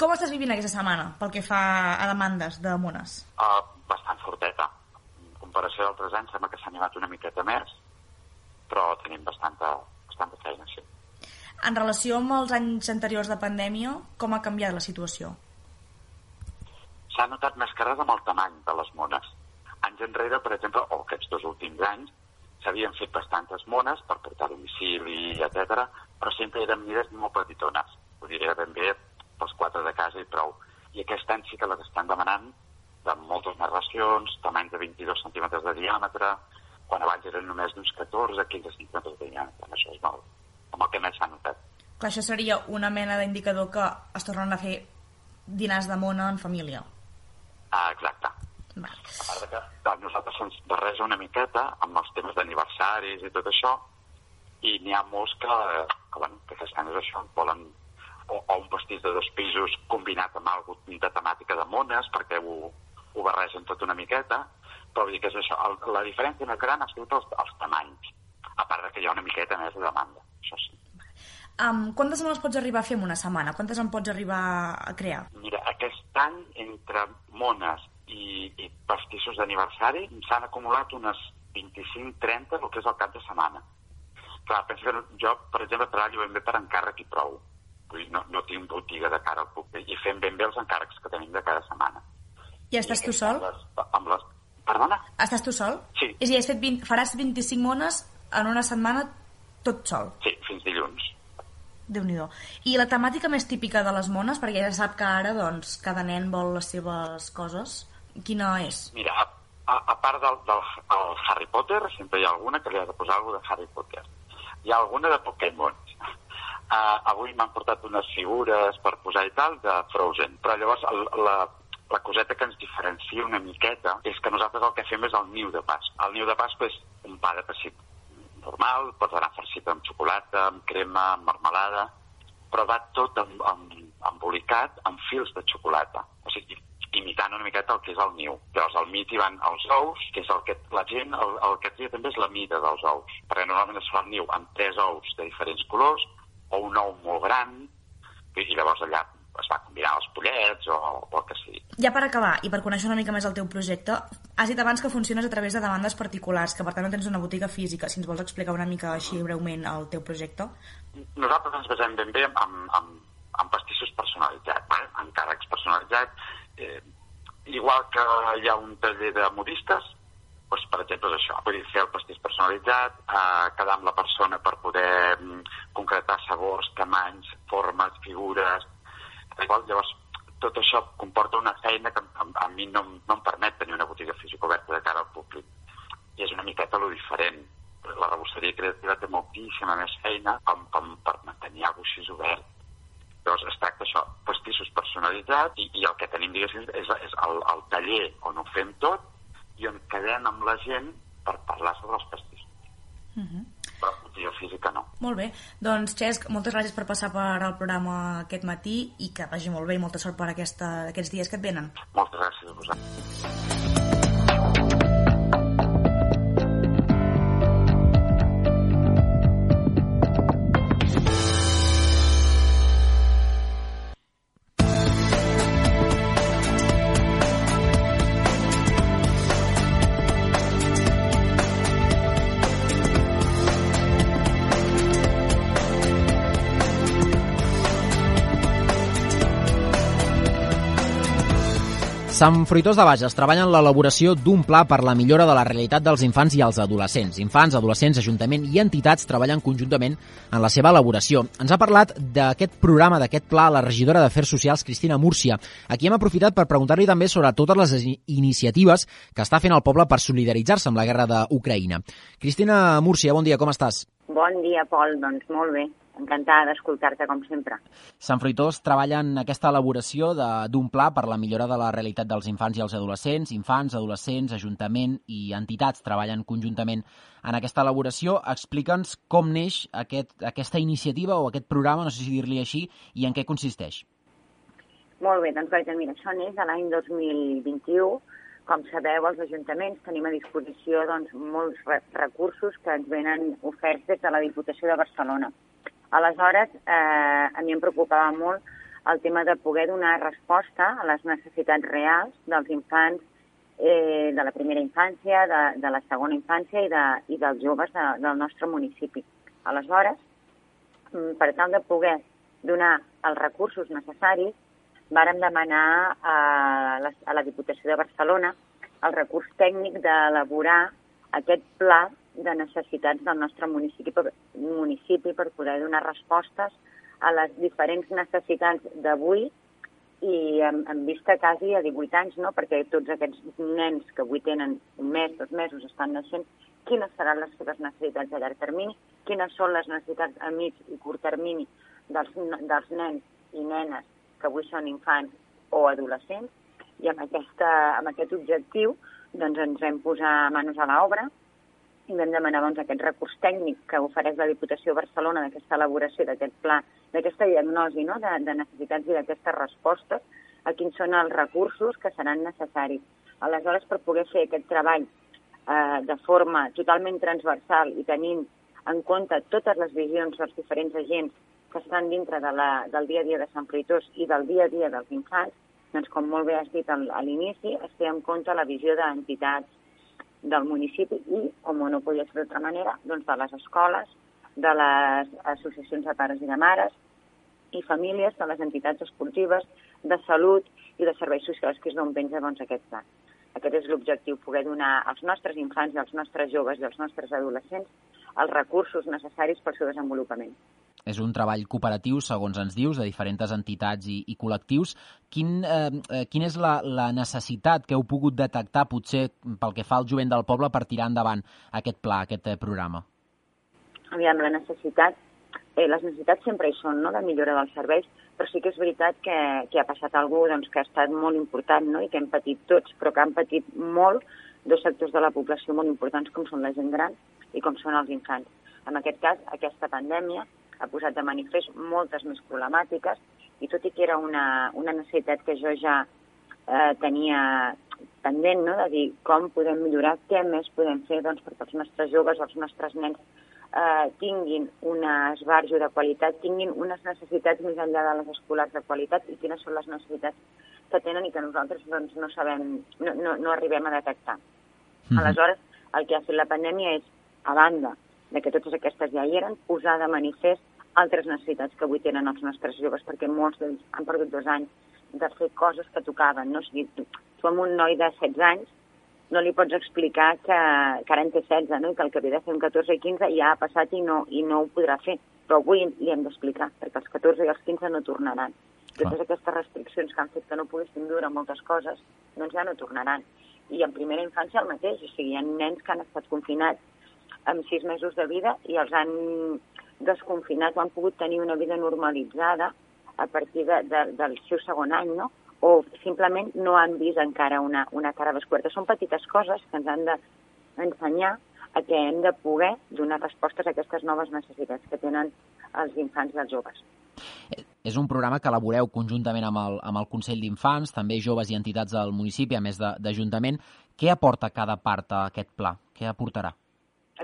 Com estàs vivint aquesta setmana pel que fa a demandes de mones? Uh, bastant forteta. Comparació d'altres anys sembla que s'ha animat una miqueta més, però tenim bastanta, bastanta feina, sí. En relació amb els anys anteriors de pandèmia, com ha canviat la situació? S'ha notat més cares amb el tamany de les mones. Anys enrere, per exemple, o aquests dos últims anys, s'havien fet bastantes mones per portar a domicili, etc, però sempre eren mides molt petitones. Ho diré ben bé pels quatre de casa i prou. I aquest any sí que les estan demanant de moltes més racions, tamanys de 22 centímetres de diàmetre, quan abans eren només d'uns 14-15 centímetres de diàmetre. Això és molt, amb el que més s'ha notat. Clar, això seria una mena d'indicador que es tornen a fer dinars de mona en família. Ah, exacte. Va. A part de que a nosaltres se'ns barreja una miqueta amb els temes d'aniversaris i tot això, i n'hi ha molts que, que, bueno, que aquest any és això, volen o, o un pastís de dos pisos combinat amb alguna de temàtica de mones, perquè ho, ho barregen tot una miqueta, però vull dir que és això. El, la diferència més gran ha sigut els, els tamanys, a part de que hi ha una miqueta més de demanda, això sí. Um, quantes mones pots arribar a fer en una setmana? Quantes en pots arribar a crear? Mira, aquest any, entre mones i, i pastissos d'aniversari, s'han acumulat unes 25-30, el que és el cap de setmana. Clar, penso que jo, per exemple, treballo ben bé per encàrrec i prou. Vull dir, no, no tinc botiga de cara al públic i fem ben bé els encàrrecs que tenim de cada setmana. I estàs tu sol? Amb les, amb les... Perdona? Estàs tu sol? Sí. És a dir, has fet 20, faràs 25 mones en una setmana tot sol. Sí, fins dilluns. déu nhi I la temàtica més típica de les mones, perquè ja sap que ara doncs, cada nen vol les seves coses, quina és? Mira, a, a, a part del, del el Harry Potter, sempre hi ha alguna que li has de posar alguna de Harry Potter. Hi ha alguna de Pokémon. Uh, avui m'han portat unes figures per posar i tal de Frozen, però llavors el, la, la coseta que ens diferencia una miqueta és que nosaltres el que fem és el niu de Pasqua. El niu de Pasqua és un pa de pessic normal, pot anar farcit amb xocolata, amb crema, amb marmelada, però va tot amb, amb, embolicat amb fils de xocolata. O sigui, imitant una miqueta el que és el niu. Llavors, al mig hi van els ous, que és el que la gent, el, el que tria també és la mida dels ous, perquè normalment es fa el niu amb tres ous de diferents colors, o un ou molt gran, i llavors allà es va combinar els pollets o, o el que sigui. Ja per acabar, i per conèixer una mica més el teu projecte, has dit abans que funciones a través de demandes particulars, que per tant no tens una botiga física. Si ens vols explicar una mica així breument el teu projecte. Nosaltres ens basem ben bé amb, amb, amb pastissos personalitzats, eh? amb càrrecs personalitzats. Eh, igual que hi ha un taller de modistes, doncs, per exemple, és això, vull dir, fer el pastís personalitzat, eh, quedar amb la persona per poder mm, concretar sabors, tamanys, formes, figures, igual, llavors tot això comporta una feina que a, a mi no, no em permet tenir una botiga física oberta de cara al públic. I és una miqueta lo diferent. La rebosteria creativa té moltíssima més feina com, com per mantenir alguna cosa així obert. Llavors es tracta això, pastissos personalitzats i, i el que tenim, diguéssim, és, és el, el taller on ho fem tot i on quedem amb la gent per parlar sobre els pastissos. Uh -huh. Però botiga física no. Molt bé. Doncs, Xesc, moltes gràcies per passar per al programa aquest matí i que vagi molt bé i molta sort per aquesta, aquests dies que et venen. Moltes gràcies a vosaltres. Sant Fruitós de Bages treballa en l'elaboració d'un pla per la millora de la realitat dels infants i els adolescents. Infants, adolescents, ajuntament i entitats treballen conjuntament en la seva elaboració. Ens ha parlat d'aquest programa, d'aquest pla, la regidora d'Afers Socials, Cristina Múrcia. Aquí hem aprofitat per preguntar-li també sobre totes les iniciatives que està fent el poble per solidaritzar-se amb la guerra d'Ucraïna. Cristina Múrcia, bon dia, com estàs? Bon dia, Pol. Doncs molt bé. Encantada d'escoltar-te, com sempre. Sant Fruitós treballa en aquesta elaboració d'un pla per la millora de la realitat dels infants i els adolescents. Infants, adolescents, ajuntament i entitats treballen conjuntament en aquesta elaboració. Explica'ns com neix aquest, aquesta iniciativa o aquest programa, no sé si dir-li així, i en què consisteix. Molt bé, doncs vaja, mira, això neix de l'any 2021. Com sabeu, els ajuntaments tenim a disposició doncs, molts recursos que ens venen oferts des de la Diputació de Barcelona. Aleshores, eh, a mi em preocupava molt el tema de poder donar resposta a les necessitats reals dels infants eh, de la primera infància, de, de la segona infància i, de, i dels joves de, del nostre municipi. Aleshores, mm, per tal de poder donar els recursos necessaris, vàrem demanar a la, a la Diputació de Barcelona el recurs tècnic d'elaborar aquest pla de necessitats del nostre municipi per, municipi per poder donar respostes a les diferents necessitats d'avui. I en, en vista quasi a 18 anys, no? perquè tots aquests nens que avui tenen un mes, dos mesos, estan naixent, quines seran les seves necessitats a llarg termini, quines són les necessitats a mig i curt termini dels, dels nens i nenes que avui són infants o adolescents, i amb, aquesta, amb aquest objectiu doncs ens vam posar manos a l'obra i vam demanar doncs, aquest recurs tècnic que ofereix la Diputació de Barcelona d'aquesta elaboració d'aquest pla, d'aquesta diagnosi no? de, de necessitats i d'aquestes respostes a quins són els recursos que seran necessaris. Aleshores, per poder fer aquest treball eh, de forma totalment transversal i tenint en compte totes les visions dels diferents agents que estan dintre de la, del dia a dia de Sant Fruitós i del dia a dia dels infants, doncs com molt bé has dit a l'inici, es té en compte la visió d'entitats, del municipi i, com no podia ser d'altra manera, doncs de les escoles, de les associacions de pares i de mares i famílies, de les entitats esportives, de salut i de serveis socials, que és d'on penja doncs, aquest pla. Aquest és l'objectiu, poder donar als nostres infants i als nostres joves i als nostres adolescents els recursos necessaris per al seu desenvolupament. És un treball cooperatiu, segons ens dius, de diferents entitats i, i col·lectius. Quin, eh, eh, quina és la, la necessitat que heu pogut detectar, potser pel que fa al jovent del poble, per tirar endavant aquest pla, aquest eh, programa? Aviam, la necessitat, eh, les necessitats sempre hi són, no?, de millora dels serveis, però sí que és veritat que, que ha passat alguna doncs, que ha estat molt important no? i que hem patit tots, però que han patit molt dos sectors de la població molt importants com són la gent gran i com són els infants. En aquest cas, aquesta pandèmia ha posat de manifest moltes més problemàtiques i tot i que era una, una necessitat que jo ja eh, tenia pendent, no?, de dir com podem millorar, què més podem fer doncs, perquè els nostres joves, els nostres nens eh, tinguin un esbarjo de qualitat, tinguin unes necessitats més enllà de les escolars de qualitat i quines són les necessitats que tenen i que nosaltres doncs, no sabem, no, no, no arribem a detectar. Mm -hmm. Aleshores, el que ha fet la pandèmia és, a banda de que totes aquestes ja hi eren, posar de manifest altres necessitats que avui tenen els nostres joves, perquè molts d'ells han perdut dos anys de fer coses que tocaven. No? O sigui, tu, tu amb un noi de 16 anys no li pots explicar que, que ara en té 16 no? i que el que ve de fer amb 14 i 15 ja ha passat i no, i no ho podrà fer. Però avui li hem d'explicar, perquè els 14 i els 15 no tornaran. Totes aquestes restriccions que han fet que no poguéssim viure moltes coses, doncs ja no tornaran. I en primera infància el mateix, o sigui, hi ha nens que han estat confinats amb sis mesos de vida i els han desconfinat o han pogut tenir una vida normalitzada a partir de, de, del seu segon any, no? o simplement no han vist encara una, una cara descoberta. Són petites coses que ens han d'ensenyar a que hem de poder donar respostes a aquestes noves necessitats que tenen els infants i els joves. És un programa que elaboreu conjuntament amb el, amb el Consell d'Infants, també joves i entitats del municipi, a més d'Ajuntament. Què aporta cada part a aquest pla? Què aportarà?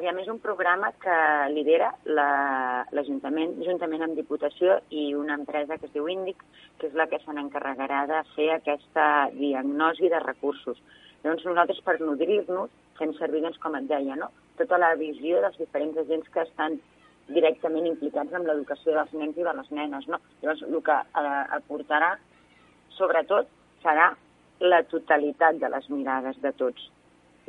Aviam, és un programa que lidera l'Ajuntament, la, juntament amb Diputació i una empresa que es diu Índic, que és la que se n'encarregarà de fer aquesta diagnosi de recursos. Llavors nosaltres per nodrir-nos fem servir, doncs, com et deia, no? tota la visió dels diferents agents que estan directament implicats en l'educació dels nens i de les nenes. No? Llavors el que eh, aportarà, sobretot, serà la totalitat de les mirades de tots.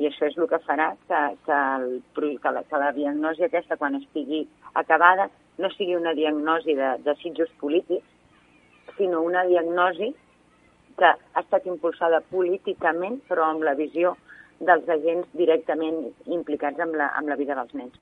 I això és el que farà que, que, el, que, la, que la diagnosi aquesta, quan estigui acabada, no sigui una diagnosi de desitjos polítics, sinó una diagnosi que ha estat impulsada políticament, però amb la visió dels agents directament implicats amb la, amb la vida dels nens.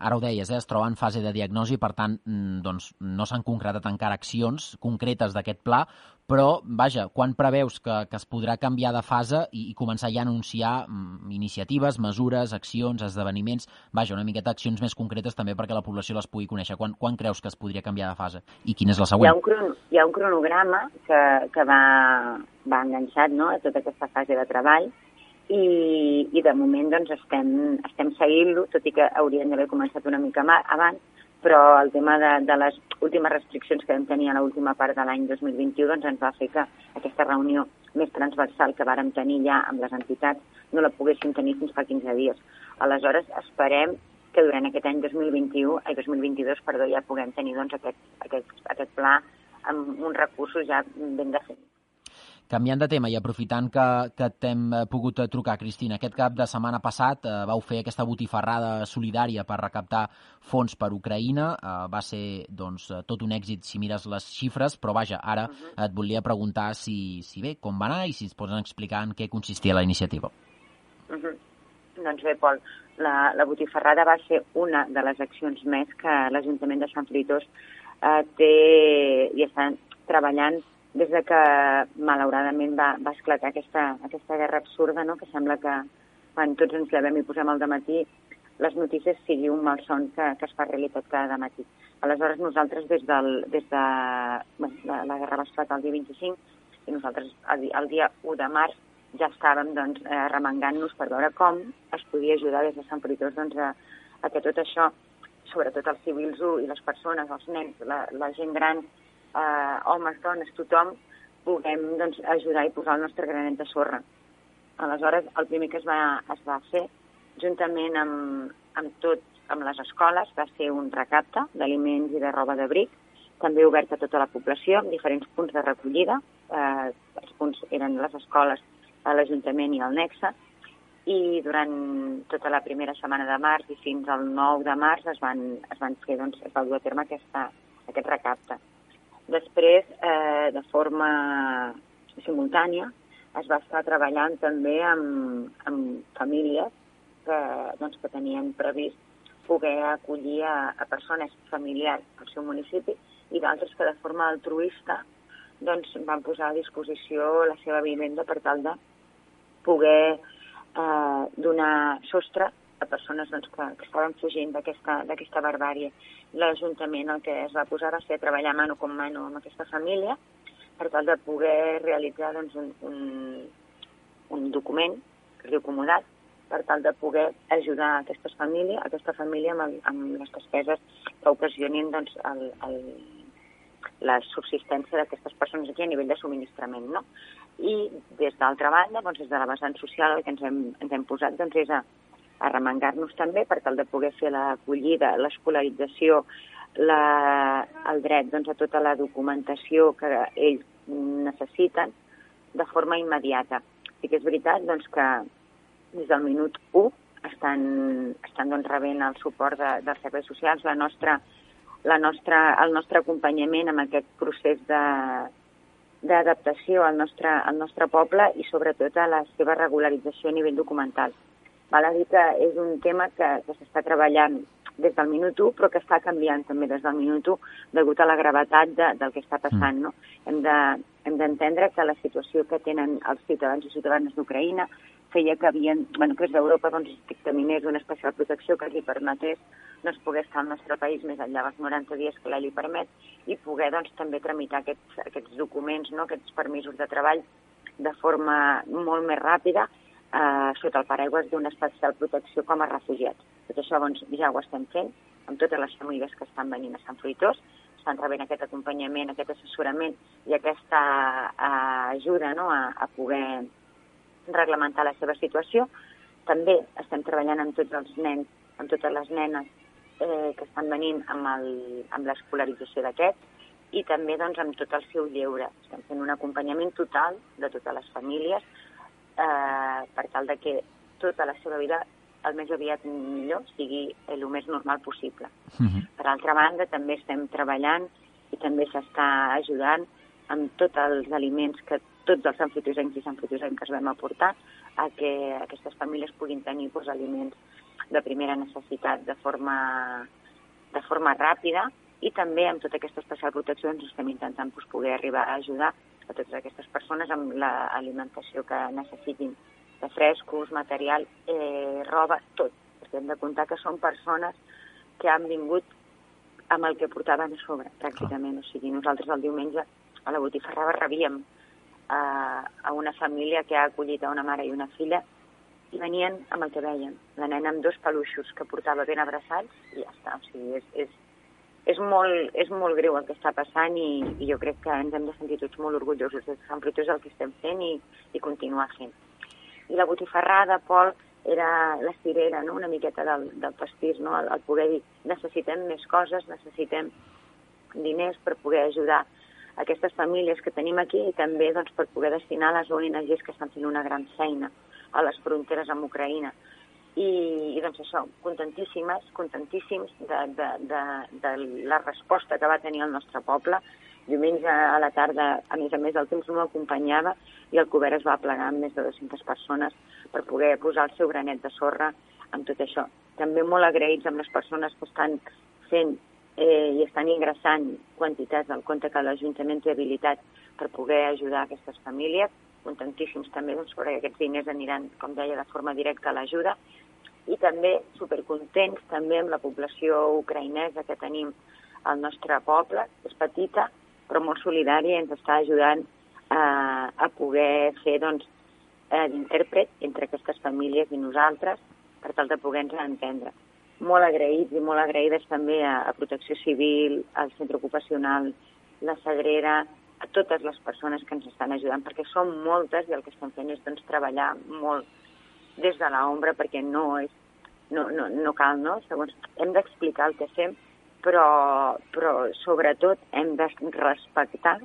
Ara ho deies, eh? es troba en fase de diagnosi, per tant, mm, doncs, no s'han concretat encara accions concretes d'aquest pla, però, vaja, quan preveus que, que es podrà canviar de fase i, i començar ja a anunciar mm, iniciatives, mesures, accions, esdeveniments, vaja, una miqueta accions més concretes també perquè la població les pugui conèixer. Quan, quan creus que es podria canviar de fase? I quina és la següent? Hi ha un, cron hi ha un cronograma que, que va, va enganxat no, a tota aquesta fase de treball, i, i de moment doncs, estem, estem seguint-lo, tot i que haurien d'haver començat una mica abans, però el tema de, de les últimes restriccions que vam tenir a l'última part de l'any 2021 doncs, ens va fer que aquesta reunió més transversal que vàrem tenir ja amb les entitats no la poguéssim tenir fins fa 15 dies. Aleshores, esperem que durant aquest any 2021, ai, 2022 perdó, ja puguem tenir doncs, aquest, aquest, aquest pla amb uns recursos ja ben definits. Canviant de tema i aprofitant que, que t'hem eh, pogut trucar, Cristina, aquest cap de setmana passat eh, vau fer aquesta botifarrada solidària per recaptar fons per Ucraïna. Eh, va ser doncs, eh, tot un èxit si mires les xifres, però vaja, ara uh -huh. et volia preguntar si, si bé, com va anar i si es poden explicar en què consistia la iniciativa. Uh -huh. Doncs bé, Pol, la, la botifarrada va ser una de les accions més que l'Ajuntament de Sant Fruitós eh, té i estan treballant des de que malauradament va, va esclatar aquesta, aquesta guerra absurda, no? que sembla que quan tots ens llevem i posem al matí les notícies sigui un malson que, que es fa realitat cada matí. Aleshores, nosaltres des, del, des de... Bueno, la, la guerra va esclatar el dia 25 i nosaltres el, el dia 1 de març ja estàvem doncs, eh, remengant-nos per veure com es podia ajudar des de Sant Fruitós doncs, a, a que tot això, sobretot els civils i les persones, els nens, la, la gent gran, eh, homes, dones, tothom, puguem doncs, ajudar i posar el nostre granet de sorra. Aleshores, el primer que es va, es va fer, juntament amb, amb tot, amb les escoles, va ser un recapte d'aliments i de roba d'abric, també obert a tota la població, amb diferents punts de recollida. Eh, els punts eren les escoles, l'Ajuntament i el Nexe, i durant tota la primera setmana de març i fins al 9 de març es van, es van fer, doncs, es va dur a terme aquesta, aquest recapte. Després, eh, de forma simultània, es va estar treballant també amb, amb famílies que, doncs, que tenien previst poder acollir a, a persones familiars al seu municipi i d'altres que de forma altruista doncs, van posar a disposició la seva vivenda per tal de poder eh, donar sostre a persones doncs, que, que estaven fugint d'aquesta barbàrie. L'Ajuntament el que es va posar va ser treballar mano com mano amb aquesta família per tal de poder realitzar doncs, un, un, un document que diu Comodat per tal de poder ajudar aquesta família, aquesta família amb, el, amb les despeses que ocasionin doncs, el, el, la subsistència d'aquestes persones aquí a nivell de subministrament. No? I des d'altra banda, doncs, des de la vessant social, el que ens hem, ens hem posat doncs, és a arremangar-nos també per tal de poder fer l'acollida, l'escolarització, la, el dret doncs, a tota la documentació que ells necessiten de forma immediata. Sí que és veritat doncs, que des del minut 1 estan, estan doncs, rebent el suport de, dels serveis socials, la nostra, la nostra, el nostre acompanyament amb aquest procés de, d'adaptació al nostre, al nostre poble i sobretot a la seva regularització a nivell documental. Val a dir que és un tema que, que s'està treballant des del minut 1, però que està canviant també des del minut 1 degut a la gravetat de, del que està passant. Mm. No? Hem de, hem d'entendre que la situació que tenen els ciutadans i ciutadanes d'Ucraïna feia que havien, bueno, que és d'Europa doncs, dictaminés una especial protecció que li permetés doncs, poder estar al nostre país més enllà dels 90 dies que la li permet i poder doncs, també tramitar aquests, aquests documents, no? aquests permisos de treball de forma molt més ràpida eh, sota el paraigües d'una especial protecció com a refugiats. Tot això doncs, ja ho estem fent amb totes les famílies que estan venint a Sant Fruitós, estan rebent aquest acompanyament, aquest assessorament i aquesta eh, ajuda no, a, a poder reglamentar la seva situació. També estem treballant amb tots els nens, amb totes les nenes eh, que estan venint amb l'escolarització d'aquests i també doncs, amb tot el seu lleure. Estem fent un acompanyament total de totes les famílies eh, per tal de que tota la seva vida el més aviat millor sigui el més normal possible. Uh -huh. Per altra banda, també estem treballant i també s'està ajudant amb tots els aliments que tots els sanfritosencs i sanfritosenques vam aportar a que aquestes famílies puguin tenir doncs, aliments de primera necessitat de forma, de forma ràpida i també amb tota aquesta especial protecció ens estem intentant doncs, poder arribar a ajudar a totes aquestes persones amb l'alimentació que necessitin de frescos, material, eh, roba, tot. Perquè hem de comptar que són persones que han vingut amb el que portaven a sobre, pràcticament. O sigui, nosaltres el diumenge a la botifarrava rebíem a, a una família que ha acollit a una mare i una filla i venien amb el que veien. La nena amb dos peluixos que portava ben abraçats i ja està. O sigui, és, és, és, molt, és molt greu el que està passant i, i jo crec que ens hem de sentir tots molt orgullosos de Sant Fruitós el que estem fent i, i continuar fent. I la botifarrada, Pol, era la cirera, no? una miqueta del, del pastís, no? el, el poder dir necessitem més coses, necessitem diners per poder ajudar aquestes famílies que tenim aquí i també doncs, per poder destinar les ONGs que estan fent una gran feina a les fronteres amb Ucraïna. I, i doncs això, contentíssimes, contentíssims de, de, de, de la resposta que va tenir el nostre poble. Diumenge a la tarda, a més a més, el temps no acompanyava i el cobert es va plegar amb més de 200 persones per poder posar el seu granet de sorra amb tot això. També molt agraïts amb les persones que estan fent eh, i estan ingressant quantitats al compte que l'Ajuntament té habilitat per poder ajudar aquestes famílies contentíssims també doncs, perquè aquests diners aniran, com deia, de forma directa a l'ajuda i també supercontents també amb la població ucraïnesa que tenim al nostre poble, és petita però molt solidària i ens està ajudant eh, a poder fer doncs, eh, d'intèrpret entre aquestes famílies i nosaltres per tal de poder-nos entendre. Molt agraïts i molt agraïdes també a, a Protecció Civil, al Centre Ocupacional, la Sagrera, a totes les persones que ens estan ajudant, perquè són moltes i el que estem fent és doncs, treballar molt des de l'ombra perquè no és no, no, no cal, no? Segons, hem d'explicar el que fem, però, però sobretot hem de respectar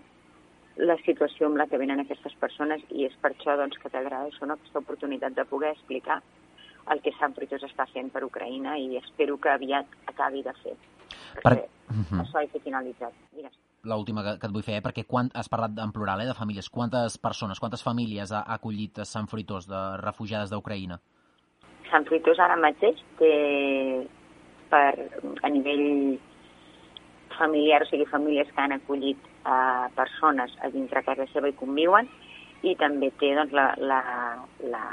la situació amb la que venen aquestes persones i és per això doncs, que t'agraeixo no? aquesta oportunitat de poder explicar el que Sant Fruitós està fent per Ucraïna i espero que aviat acabi de fer. Per... uh -huh. això ha finalitzat. Digues l'última que, que et vull fer, eh? perquè quan has parlat en plural eh, de famílies, quantes persones, quantes famílies ha, acollit Sant Fruitós de refugiades d'Ucraïna? Sant Fruitós ara mateix té per, a nivell familiar, o sigui, famílies que han acollit a persones a dintre casa seva i conviuen, i també té doncs, la, la, la,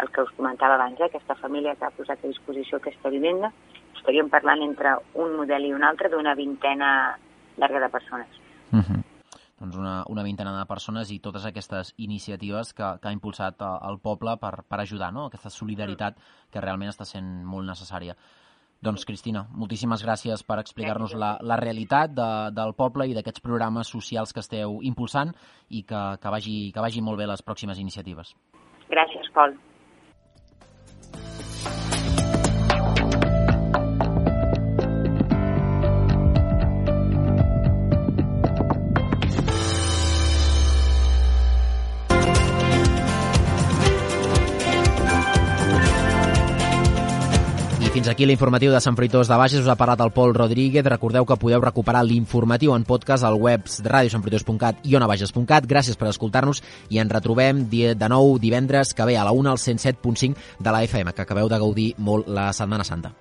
el que us comentava abans, eh, aquesta família que ha posat a disposició aquesta vivenda. Estaríem parlant entre un model i un altre d'una vintena llarga de persones. Uh -huh. Doncs una, una vintena de persones i totes aquestes iniciatives que, que ha impulsat el poble per, per ajudar, no? aquesta solidaritat que realment està sent molt necessària. Doncs, Cristina, moltíssimes gràcies per explicar-nos la, la realitat de, del poble i d'aquests programes socials que esteu impulsant i que, que, vagi, que vagi molt bé les pròximes iniciatives. Gràcies, Pol. Fins aquí l'informatiu de Sant Fruitós de Bages. Us ha parlat el Pol Rodríguez. Recordeu que podeu recuperar l'informatiu en podcast al webs de radiosantfruitós.cat i onabages.cat. Gràcies per escoltar-nos i ens retrobem de nou divendres que ve a la 1 al 107.5 de la FM, que acabeu de gaudir molt la Setmana Santa.